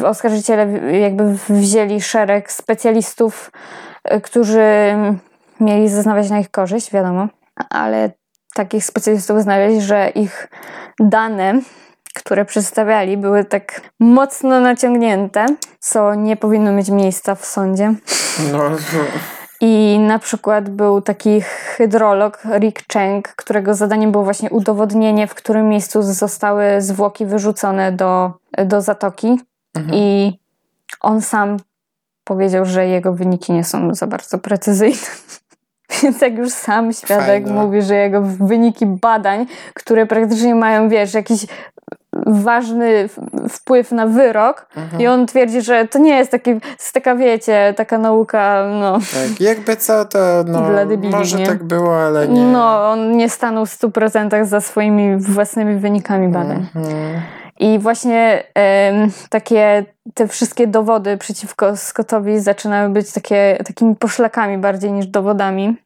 oskarżyciele jakby wzięli szereg specjalistów, y, którzy mieli zeznawać na ich korzyść, wiadomo ale takich specjalistów znaleźli, że ich dane, które przedstawiali, były tak mocno naciągnięte, co nie powinno mieć miejsca w sądzie. No. I na przykład był taki hydrolog Rick Cheng, którego zadaniem było właśnie udowodnienie, w którym miejscu zostały zwłoki wyrzucone do, do zatoki. Mhm. I on sam powiedział, że jego wyniki nie są za bardzo precyzyjne. Więc jak już sam świadek Fajne. mówi, że jego wyniki badań, które praktycznie mają, wiesz, jakiś ważny wpływ na wyrok mhm. i on twierdzi, że to nie jest taki, jest taka wiecie, taka nauka, no. Tak, jakby co, to no, może tak było, ale nie. No, on nie stanął w 100% za swoimi własnymi wynikami badań. Mhm. I właśnie takie te wszystkie dowody przeciwko Scottowi zaczynały być takie, takimi poszlakami bardziej niż dowodami.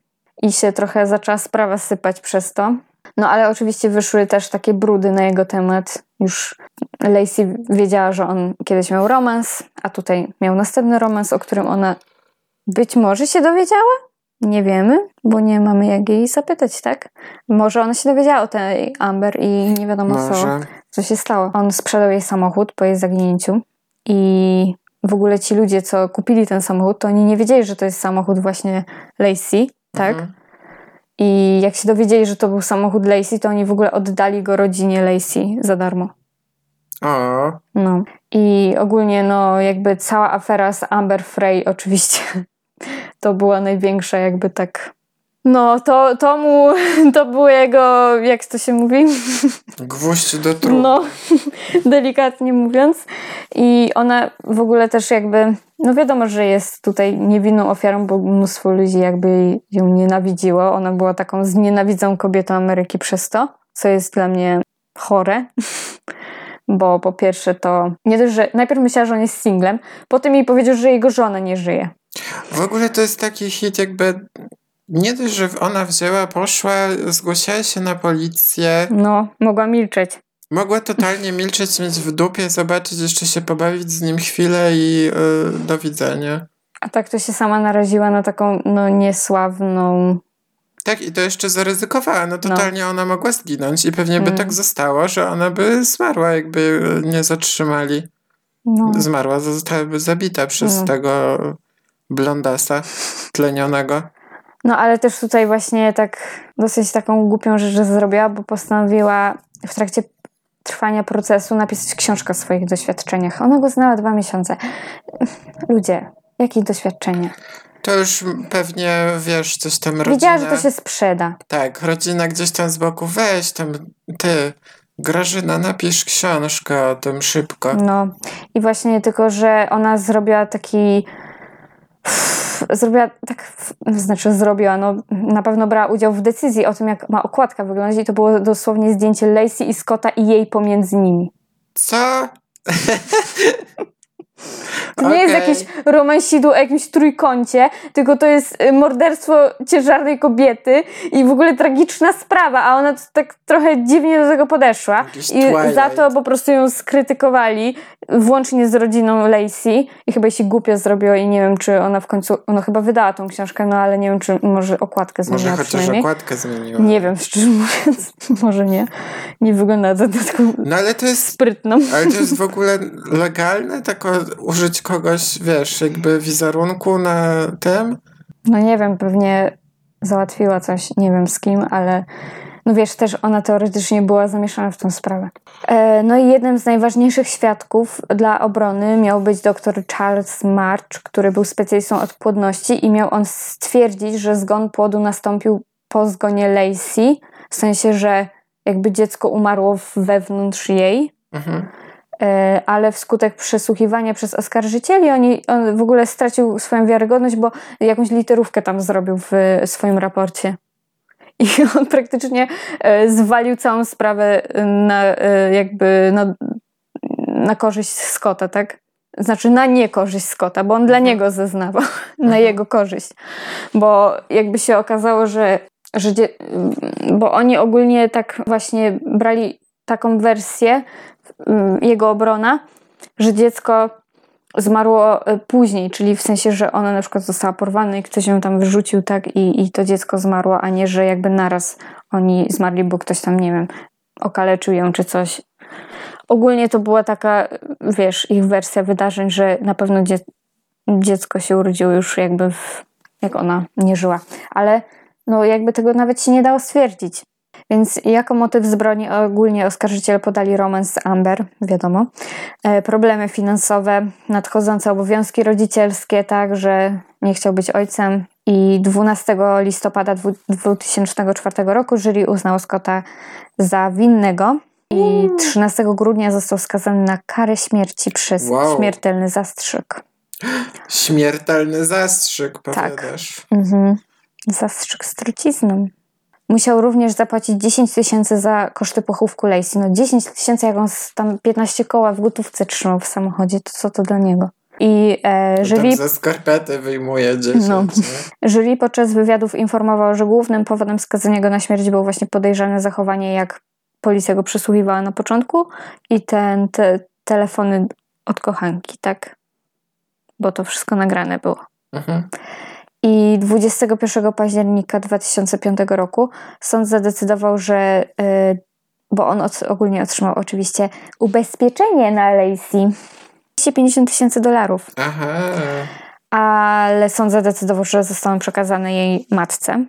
I się trochę zaczęła sprawa sypać przez to. No ale oczywiście wyszły też takie brudy na jego temat. Już Lacey wiedziała, że on kiedyś miał romans, a tutaj miał następny romans, o którym ona być może się dowiedziała? Nie wiemy, bo nie mamy jak jej zapytać, tak? Może ona się dowiedziała o tej Amber i nie wiadomo co, co się stało. On sprzedał jej samochód po jej zaginięciu i w ogóle ci ludzie, co kupili ten samochód, to oni nie wiedzieli, że to jest samochód właśnie Lacey, tak? Mhm. I jak się dowiedzieli, że to był samochód Lacey, to oni w ogóle oddali go rodzinie Lacey za darmo. A. No. I ogólnie, no, jakby cała afera z Amber Frey oczywiście to była największa, jakby tak no, to, to mu, to było jego, jak to się mówi? Gwóźdź do trupu. No, delikatnie mówiąc. I ona w ogóle też jakby, no wiadomo, że jest tutaj niewinną ofiarą, bo mnóstwo ludzi jakby ją nienawidziło. Ona była taką znienawidzą kobietą Ameryki przez to, co jest dla mnie chore. Bo po pierwsze to, nie dość, że najpierw myślała, że on jest singlem, potem jej powiedział, że jego żona nie żyje. W ogóle to jest taki hit jakby nie dość, że ona wzięła, poszła, zgłosiła się na policję. No, mogła milczeć. Mogła totalnie milczeć, mieć w dupie, zobaczyć, jeszcze się pobawić z nim chwilę i yy, do widzenia. A tak to się sama naraziła na taką no, niesławną. Tak, i to jeszcze zaryzykowała. No totalnie no. ona mogła zginąć i pewnie by mm. tak zostało, że ona by zmarła, jakby nie zatrzymali. No. Zmarła, zostałaby zabita przez no. tego blondasa tlenionego. No ale też tutaj właśnie tak dosyć taką głupią rzecz zrobiła, bo postanowiła w trakcie trwania procesu napisać książkę o swoich doświadczeniach. Ona go znała dwa miesiące. Ludzie, jakie doświadczenia? To już pewnie, wiesz, coś tam rodzina... Wiedziała, że to się sprzeda. Tak, rodzina gdzieś tam z boku, weź tam, ty, Grażyna, napisz książkę o tym szybko. No i właśnie tylko, że ona zrobiła taki zrobiła tak, znaczy zrobiła, no na pewno brała udział w decyzji o tym, jak ma okładka wyglądać i to było dosłownie zdjęcie Lacey i Scotta i jej pomiędzy nimi. Co? To nie okay. jest jakieś romansidło o jakimś trójkącie, tylko to jest y, morderstwo ciężarnej kobiety i w ogóle tragiczna sprawa, a ona tak trochę dziwnie do tego podeszła. I za to po prostu ją skrytykowali, włącznie z rodziną Lacey i chyba się głupio zrobiło i nie wiem, czy ona w końcu, ona chyba wydała tą książkę, no ale nie wiem, czy może okładkę zmieniła Może chociaż okładkę zmieniła. Nie wiem, szczerze mówiąc, może nie. Nie wygląda to taką no, ale to jest, sprytną. Ale to jest w ogóle legalne, tak użyć kogoś, wiesz, jakby wizerunku na tym? No nie wiem, pewnie załatwiła coś, nie wiem z kim, ale no wiesz, też ona teoretycznie była zamieszana w tę sprawę. E, no i jednym z najważniejszych świadków dla obrony miał być dr Charles March, który był specjalistą od płodności i miał on stwierdzić, że zgon płodu nastąpił po zgonie Lacey, w sensie, że jakby dziecko umarło wewnątrz jej. Mhm. E, ale wskutek przesłuchiwania przez oskarżycieli oni, on w ogóle stracił swoją wiarygodność, bo jakąś literówkę tam zrobił w swoim raporcie. I on praktycznie e, zwalił całą sprawę na, e, jakby na, na korzyść Scotta, tak? Znaczy na niekorzyść Scotta, bo on dla mhm. niego zeznawał, na mhm. jego korzyść. Bo jakby się okazało, że, że bo oni ogólnie tak właśnie brali taką wersję, jego obrona, że dziecko zmarło e, później, czyli w sensie, że ona na przykład została porwana i ktoś ją tam wyrzucił, tak, i, i to dziecko zmarło, a nie, że jakby naraz oni zmarli, bo ktoś tam, nie wiem, okaleczył ją czy coś. Ogólnie to była taka, wiesz, ich wersja wydarzeń, że na pewno dzie dziecko się urodziło już jakby w, jak ona nie żyła. Ale no jakby tego nawet się nie dało stwierdzić. Więc jako motyw zbrodni ogólnie oskarżyciele podali romans z Amber, wiadomo. E, problemy finansowe, nadchodzące obowiązki rodzicielskie, tak, że nie chciał być ojcem. I 12 listopada 2004 roku jury uznał Scotta za winnego. I 13 grudnia został skazany na karę śmierci przez wow. śmiertelny zastrzyk. Śmiertelny zastrzyk, powiadasz. Tak. Mhm. Zastrzyk z trucizną. Musiał również zapłacić 10 tysięcy za koszty pochówku Lacey. No 10 tysięcy, jak on tam 15 koła w gotówce trzymał w samochodzie, to co to dla niego? I e, jury... ze skarpety wyjmuje 10. No. Jury podczas wywiadów informował, że głównym powodem skazania go na śmierć było właśnie podejrzane zachowanie, jak policja go przesłuchiwała na początku i ten te, telefony od kochanki, tak? Bo to wszystko nagrane było. Mhm. I 21 października 2005 roku sąd zadecydował, że, y, bo on ogólnie otrzymał oczywiście ubezpieczenie na Lacey 250 tysięcy dolarów. Aha. Ale sąd zadecydował, że zostaną przekazane jej matce.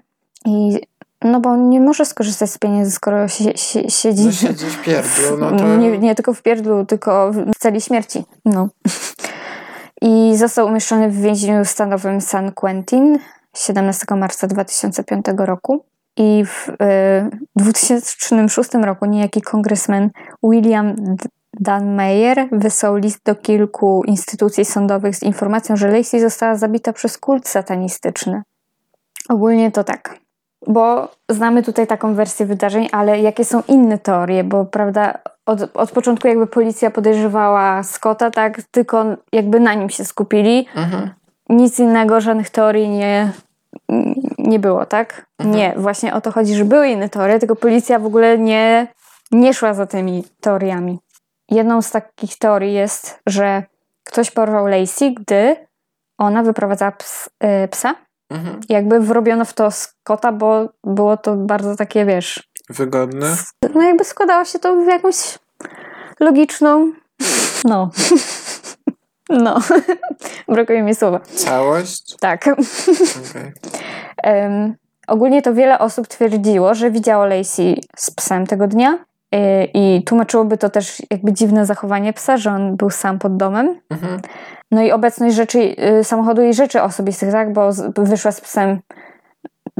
I no bo nie może skorzystać z pieniędzy, skoro si, si, siedzi... No siedzi w pierdlu, no to... Nie, nie tylko w pierdlu, tylko w celi śmierci. No i został umieszczony w więzieniu stanowym San Quentin 17 marca 2005 roku. I w y, 2006 roku niejaki kongresmen William Mayer wysłał list do kilku instytucji sądowych z informacją, że Lacey została zabita przez kult satanistyczny. Ogólnie to tak. Bo znamy tutaj taką wersję wydarzeń, ale jakie są inne teorie? Bo prawda, od, od początku jakby policja podejrzewała Scotta, tak, tylko jakby na nim się skupili. Mhm. nic innego, żadnych teorii nie, nie było, tak? Mhm. Nie, właśnie o to chodzi, że były inne teorie, tylko policja w ogóle nie, nie szła za tymi teoriami. Jedną z takich teorii jest, że ktoś porwał Lacey, gdy ona wyprowadzała ps, y, psa. Mhm. Jakby wrobiono w to Scotta, bo było to bardzo takie, wiesz... Wygodne? No jakby składało się to w jakąś logiczną... No. No. Brakuje mi słowa. Całość? Tak. Okay. um, ogólnie to wiele osób twierdziło, że widziało Lacey z psem tego dnia i, i tłumaczyłoby to też jakby dziwne zachowanie psa, że on był sam pod domem. Mhm. No i obecność rzeczy, y, samochodu i rzeczy osobistych, tak? Bo wyszła z psem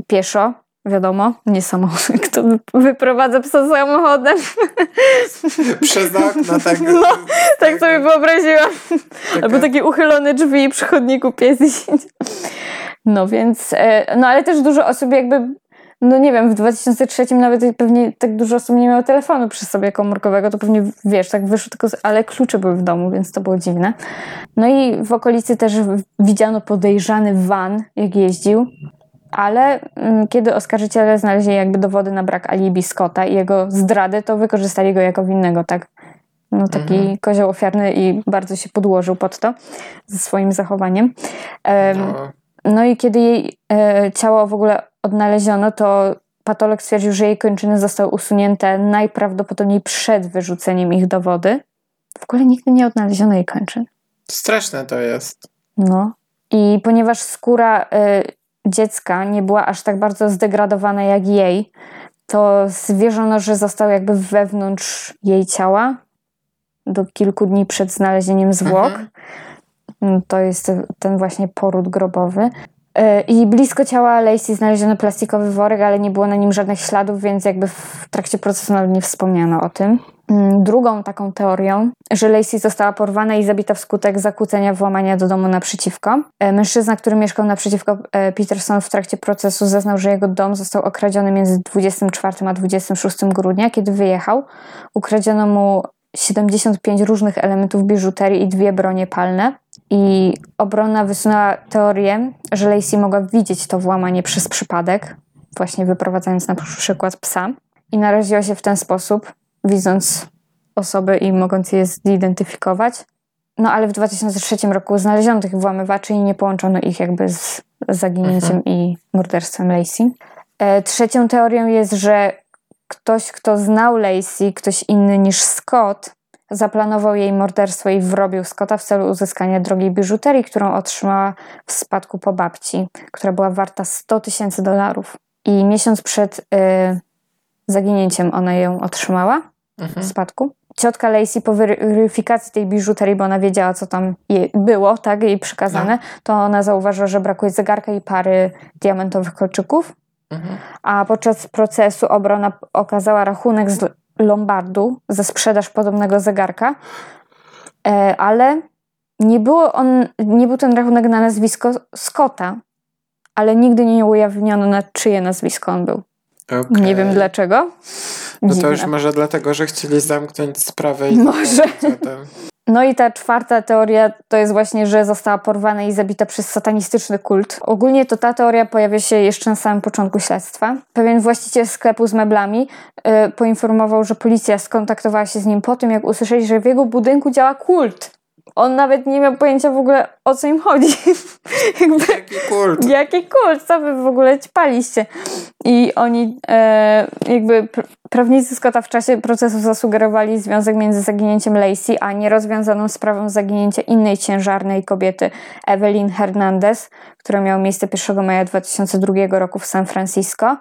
pieszo, wiadomo, nie samochód, kto wyprowadza psa samochodem. Przez okno, tak. No, tak sobie wyobraziłam. Taka... Albo takie uchylone drzwi przy chodniku pies No więc, e, no ale też dużo osób jakby no nie wiem, w 2003 nawet pewnie tak dużo osób nie miało telefonu przy sobie komórkowego, to pewnie wiesz, tak wyszło tylko, z, ale klucze były w domu, więc to było dziwne. No i w okolicy też widziano podejrzany van, jak jeździł, ale mm, kiedy oskarżyciele znaleźli jakby dowody na brak alibi Scotta i jego zdrady, to wykorzystali go jako winnego, tak? No taki mhm. kozioł ofiarny i bardzo się podłożył pod to ze swoim zachowaniem. Um, no. No. i kiedy jej e, ciało w ogóle odnaleziono, to patolog stwierdził, że jej kończyny zostały usunięte najprawdopodobniej przed wyrzuceniem ich do wody. W ogóle nigdy nie odnaleziono jej kończyn. Straszne to jest. No. I ponieważ skóra y, dziecka nie była aż tak bardzo zdegradowana jak jej, to zwierzono, że został jakby wewnątrz jej ciała do kilku dni przed znalezieniem zwłok. Mhm. To jest ten właśnie poród grobowy. E, I blisko ciała Lacey znaleziono plastikowy worek, ale nie było na nim żadnych śladów, więc jakby w trakcie procesu nawet nie wspomniano o tym. Mm, drugą taką teorią, że Lacey została porwana i zabita wskutek zakłócenia włamania do domu naprzeciwko. E, mężczyzna, który mieszkał naprzeciwko e, Peterson w trakcie procesu zeznał, że jego dom został okradziony między 24 a 26 grudnia, kiedy wyjechał. Ukradziono mu 75 różnych elementów biżuterii i dwie bronie palne. I obrona wysunęła teorię, że Lacey mogła widzieć to włamanie przez przypadek, właśnie wyprowadzając na przykład psa. I naraziła się w ten sposób, widząc osoby i mogąc je zidentyfikować. No ale w 2003 roku znaleziono tych włamywaczy i nie połączono ich jakby z zaginięciem mhm. i morderstwem Lacey. E, trzecią teorią jest, że ktoś, kto znał Lacey, ktoś inny niż Scott, Zaplanował jej morderstwo i wrobił Scotta w celu uzyskania drogiej biżuterii, którą otrzymała w spadku po babci, która była warta 100 tysięcy dolarów. I miesiąc przed y, zaginięciem ona ją otrzymała mhm. w spadku. Ciotka Lacey po weryfikacji tej biżuterii, bo ona wiedziała, co tam było, tak, jej przykazane, no. to ona zauważyła, że brakuje zegarka i pary diamentowych kolczyków. Mhm. A podczas procesu obrona okazała rachunek z Lombardu za sprzedaż podobnego zegarka, e, ale nie, było on, nie był ten rachunek na nazwisko Scotta, ale nigdy nie ujawniono na czyje nazwisko on był. Okay. Nie wiem dlaczego. No to już może dlatego, że chcieli zamknąć sprawę i może. No i ta czwarta teoria to jest właśnie, że została porwana i zabita przez satanistyczny kult. Ogólnie to ta teoria pojawia się jeszcze na samym początku śledztwa. Pewien właściciel sklepu z meblami yy, poinformował, że policja skontaktowała się z nim po tym, jak usłyszeli, że w jego budynku działa kult on nawet nie miał pojęcia w ogóle o co im chodzi. Jakby, jaki kult? Jaki kult? Co wy w ogóle ćpaliście? I oni e, jakby prawnicy Scotta w czasie procesu zasugerowali związek między zaginięciem Lacey a nierozwiązaną sprawą zaginięcia innej ciężarnej kobiety, Evelyn Hernandez, która miała miejsce 1 maja 2002 roku w San Francisco.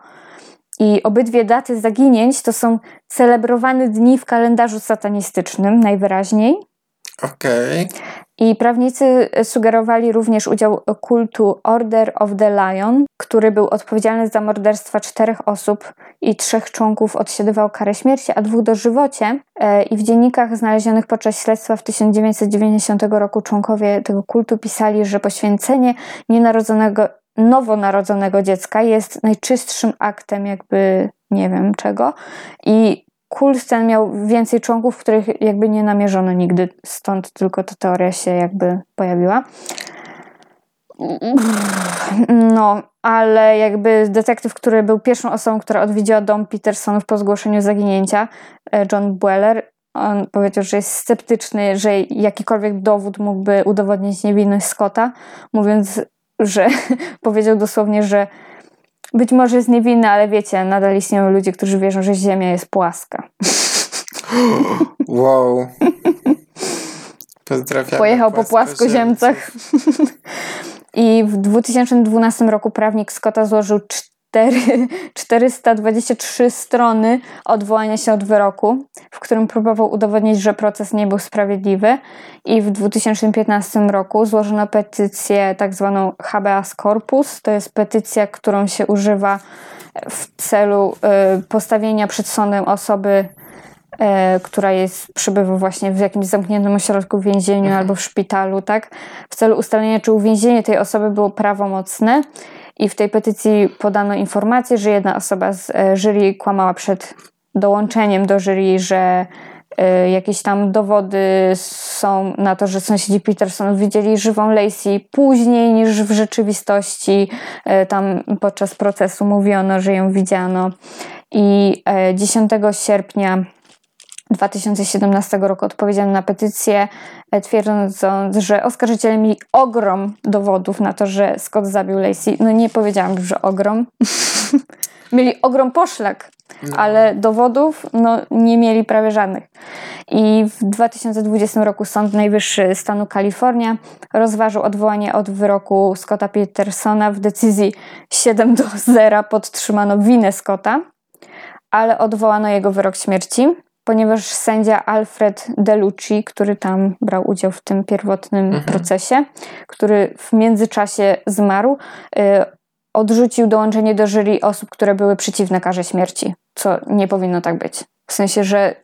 I obydwie daty zaginięć to są celebrowane dni w kalendarzu satanistycznym najwyraźniej. Okej. Okay. I prawnicy sugerowali również udział kultu Order of the Lion, który był odpowiedzialny za morderstwa czterech osób i trzech członków odsiadywał karę śmierci, a dwóch dożywocie. E, I w dziennikach znalezionych podczas śledztwa w 1990 roku członkowie tego kultu pisali, że poświęcenie nienarodzonego, nowonarodzonego dziecka jest najczystszym aktem jakby nie wiem czego i kult ten miał więcej członków, których jakby nie namierzono nigdy, stąd tylko ta teoria się jakby pojawiła. No, ale jakby detektyw, który był pierwszą osobą, która odwiedziła dom Petersonów po zgłoszeniu zaginięcia, e, John Bueller, on powiedział, że jest sceptyczny, że jakikolwiek dowód mógłby udowodnić niewinność Scotta, mówiąc, że powiedział dosłownie, że być może jest niewinny, ale wiecie, nadal istnieją ludzie, którzy wierzą, że Ziemia jest płaska. Wow. Pozdrawiam. Pojechał po płaskoziemcach. I w 2012 roku prawnik Scotta złożył 4, 423 strony odwołania się od wyroku, w którym próbował udowodnić, że proces nie był sprawiedliwy. I w 2015 roku złożono petycję tak zwaną habeas corpus. To jest petycja, którą się używa w celu y, postawienia przed sądem osoby e, która jest, przebywa właśnie w jakimś zamkniętym ośrodku w więzieniu mhm. albo w szpitalu, tak? W celu ustalenia, czy uwięzienie tej osoby było prawomocne. I w tej petycji podano informację, że jedna osoba z e, jury kłamała przed dołączeniem do jury, że e, jakieś tam dowody są na to, że sąsiedzi Peterson widzieli żywą Lacey później niż w rzeczywistości. E, tam podczas procesu mówiono, że ją widziano. I 10 sierpnia 2017 roku odpowiedziano na petycję, e, twierdząc, że oskarżyciele mieli ogrom dowodów na to, że Scott zabił Lacey. No nie powiedziałam, że ogrom. mieli ogrom poszlak, no. ale dowodów no, nie mieli prawie żadnych. I w 2020 roku Sąd Najwyższy stanu Kalifornia rozważył odwołanie od wyroku Scotta Petersona w decyzji 7 do 0 podtrzymano winę Scotta, ale odwołano jego wyrok śmierci ponieważ sędzia Alfred Delucci, który tam brał udział w tym pierwotnym mhm. procesie, który w międzyczasie zmarł, y, odrzucił dołączenie do jury osób, które były przeciwne karze śmierci, co nie powinno tak być. W sensie, że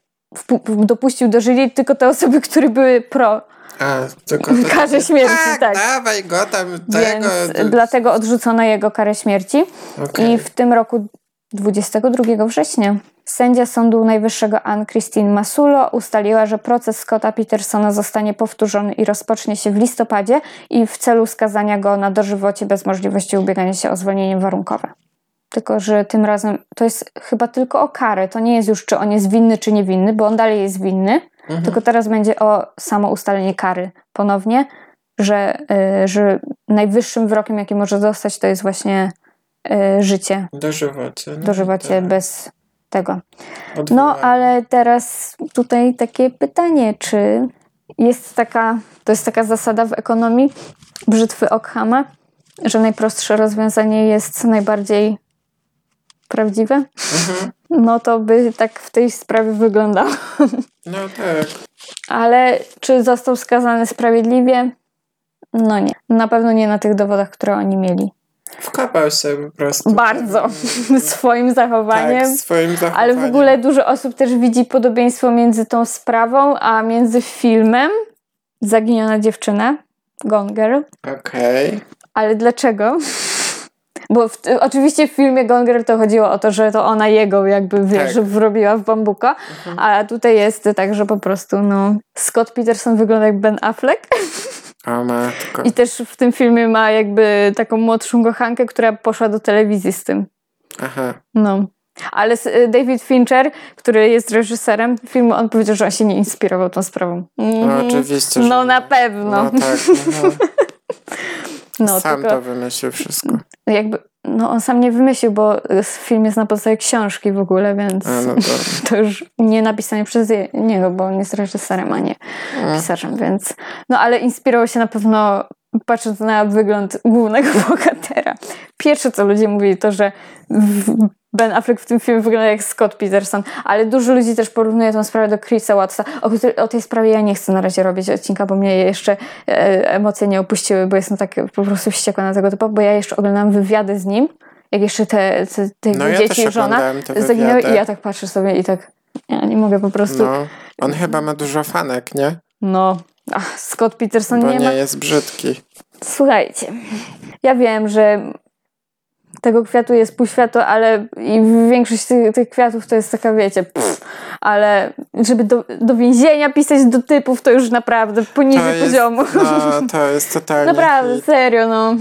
dopuścił do jury tylko te osoby, które były pro a, tylko to karze śmierci, tak, tak. Dawaj go tam tego. Więc dlatego odrzucono jego karę śmierci. Okay. I w tym roku 22 września Sędzia Sądu Najwyższego Ann Christine Masulo ustaliła, że proces Scotta Petersona zostanie powtórzony i rozpocznie się w listopadzie i w celu skazania go na dożywocie bez możliwości ubiegania się o zwolnienie warunkowe. Tylko, że tym razem to jest chyba tylko o karę. To nie jest już, czy on jest winny, czy niewinny, bo on dalej jest winny. Mhm. Tylko teraz będzie o samo ustalenie kary ponownie, że, yy, że najwyższym wyrokiem, jaki może dostać, to jest właśnie życie. Dożywocie. No, Dożywocie tak. bez tego. No, ale teraz tutaj takie pytanie, czy jest taka, to jest taka zasada w ekonomii brzytwy Ockhama, że najprostsze rozwiązanie jest najbardziej prawdziwe? Mhm. No to by tak w tej sprawie wyglądało. No tak. Ale czy został skazany sprawiedliwie? No nie. Na pewno nie na tych dowodach, które oni mieli. Wkapał się po prostu. Bardzo. swoim zachowaniem. Tak, swoim zachowaniem. Ale w ogóle dużo osób też widzi podobieństwo między tą sprawą, a między filmem Zaginiona dziewczyna, Gone Girl. Okej. Okay. Ale dlaczego? Bo w, oczywiście w filmie Gone Girl to chodziło o to, że to ona jego jakby, wiesz, tak. wrobiła w bambuka, mhm. a tutaj jest tak, że po prostu no Scott Peterson wygląda jak Ben Affleck. O matko. I też w tym filmie ma jakby taką młodszą kochankę, która poszła do telewizji z tym. Aha. No. Ale David Fincher, który jest reżyserem filmu, on powiedział, że on się nie inspirował tą sprawą. Mm. No oczywiście. No na pewno. No tak. No. no Sam tylko, to wymyślił wszystko. Jakby no on sam nie wymyślił, bo film jest na podstawie książki w ogóle, więc a, no to... to... już nie napisane przez niego, bo on jest reżyserem, a nie a. pisarzem, więc no ale inspirował się na pewno patrząc na wygląd głównego bohatera. Pierwsze co ludzie mówili to, że Ben Affleck w tym filmie wygląda jak Scott Peterson, ale dużo ludzi też porównuje tę sprawę do Chrisa Wattsa. O, o, tej sprawie ja nie chcę na razie robić odcinka, bo mnie jeszcze e, emocje nie opuściły, bo jestem tak po prostu wściekła na tego typu, bo ja jeszcze oglądam wywiady z nim, jak jeszcze te, te, te no dzieci ja i żona zaginęły i ja tak patrzę sobie i tak ja nie mogę po prostu... No, on chyba ma dużo fanek, nie? No, Ach, Scott Peterson bo nie, nie ma... jest brzydki. Słuchajcie, ja wiem, że tego kwiatu jest pół światu, ale i większość tych, tych kwiatów to jest taka, wiecie, pff, ale żeby do, do więzienia pisać do typów, to już naprawdę poniżej To jest- poziomu. No, to jest totalnie Naprawdę, hit. serio, no.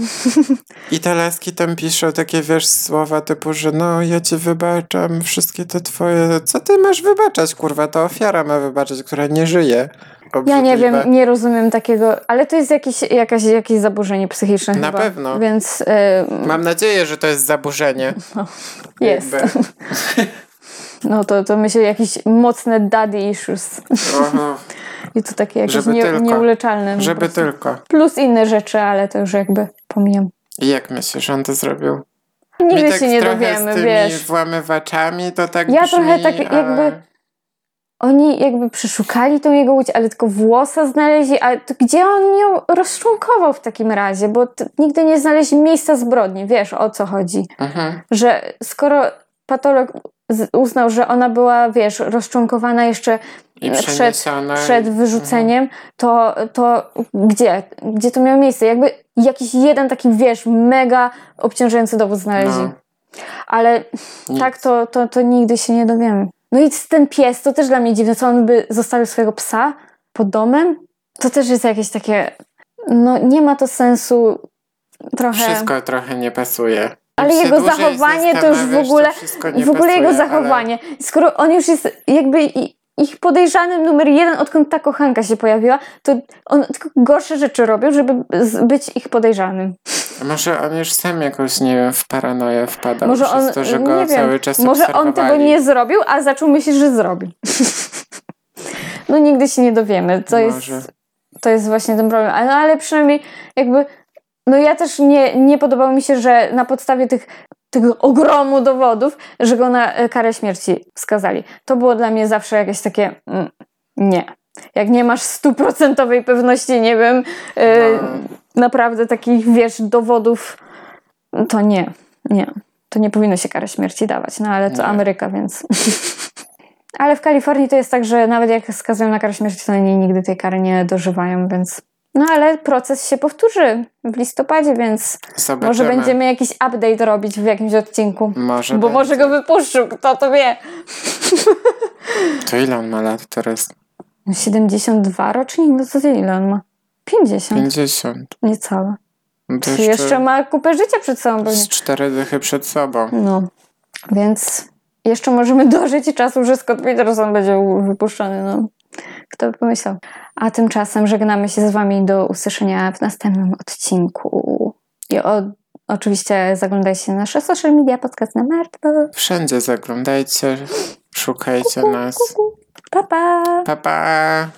I te laski tam piszą takie, wiesz, słowa typu, że no, ja ci wybaczam wszystkie te twoje... Co ty masz wybaczać, kurwa? To ofiara ma wybaczyć, która nie żyje. Ja nie wiem, nie rozumiem takiego, ale to jest jakieś, jakaś, jakieś zaburzenie psychiczne Na chyba. pewno. Więc Mam nadzieję, że to jest zaburzenie. jest. Jakby. No to, to myślę jakieś mocne daddy issues. I to takie jakieś nie, tylko. nieuleczalne. żeby tylko. Plus inne rzeczy, ale to już jakby pomijam. I jak myślisz, on to zrobił? Nigdy Mi tak się nie dowiemy, z tymi wiesz. włamywaczami to tak Ja brzmi, trochę tak ale... jakby- Oni jakby przeszukali tą jego łódź, ale tylko włosa znaleźli, a gdzie on ją rozczłonkował w takim razie? Bo nigdy nie znaleźli miejsca zbrodni, wiesz o co chodzi. Mhm. Że skoro patolog uznał, że ona była, wiesz, rozczłonkowana jeszcze I Przed- przed wyrzuceniem, to, to gdzie? Gdzie to miało miejsce? Jakby jakiś jeden taki, wiesz, mega obciążający dowód znaleźli. No, Ale nic. tak, to, to, to nigdy się nie dowiemy. No i ten pies, to też dla mnie dziwne, co on by zostawił swojego psa pod domem? To też jest jakieś takie, no nie ma to sensu trochę. Wszystko trochę nie pasuje. Ale jego zachowanie to już w ogóle, w ogóle pasuje, jego ale- zachowanie. Skoro on już jest jakby ich podejrzanym numer jeden, odkąd ta kochanka się pojawiła, to on tylko gorsze rzeczy robił, żeby być ich podejrzanym. Może on już sam jakoś, nie wiem, w paranoję wpadał Może przez on, to, że go wiem, cały czas może on tego nie zrobił, a zaczął myśleć, że zrobi. no nigdy się nie dowiemy. To Może. jest, to jest właśnie ten problem. Ale, no, ale przynajmniej jakby, no ja też nie, nie podobało mi się, że na podstawie tych tego ogromu dowodów, że go na e, karę śmierci skazali. To było dla mnie zawsze jakieś takie mm, nie. Jak nie masz stuprocentowej pewności, nie wiem, e, No. Naprawdę takich, wiesz, dowodów, to nie, nie. To nie powinno się karę śmierci dawać, no ale to Nie. Ameryka, więc... ale w Kalifornii to jest tak, że nawet jak skazują na karę śmierci, to oni nigdy tej kary nie dożywają, więc... No ale proces się powtórzy w listopadzie, więc Zobaczymy. może będziemy jakiś update robić w jakimś odcinku. Może Bo będzie. może go wypuszczą, kto to wie. To ile on ma lat teraz? 72 rocznik? No to ile on ma? 50, 50. niecałe. No to Jeszcze, jeszcze ma kupę życia przed sobą z cztery dychy przed sobą. No, więc jeszcze możemy dożyć czasu, że Scott Peterson będzie wypuszczony. No. Kto by pomyślał? A tymczasem żegnamy się z Wami do usłyszenia w następnym odcinku. I o, oczywiście zaglądajcie na nasze social media, podcast na martwo. Wszędzie zaglądajcie, szukajcie nas. Pa, pa! Pa, pa!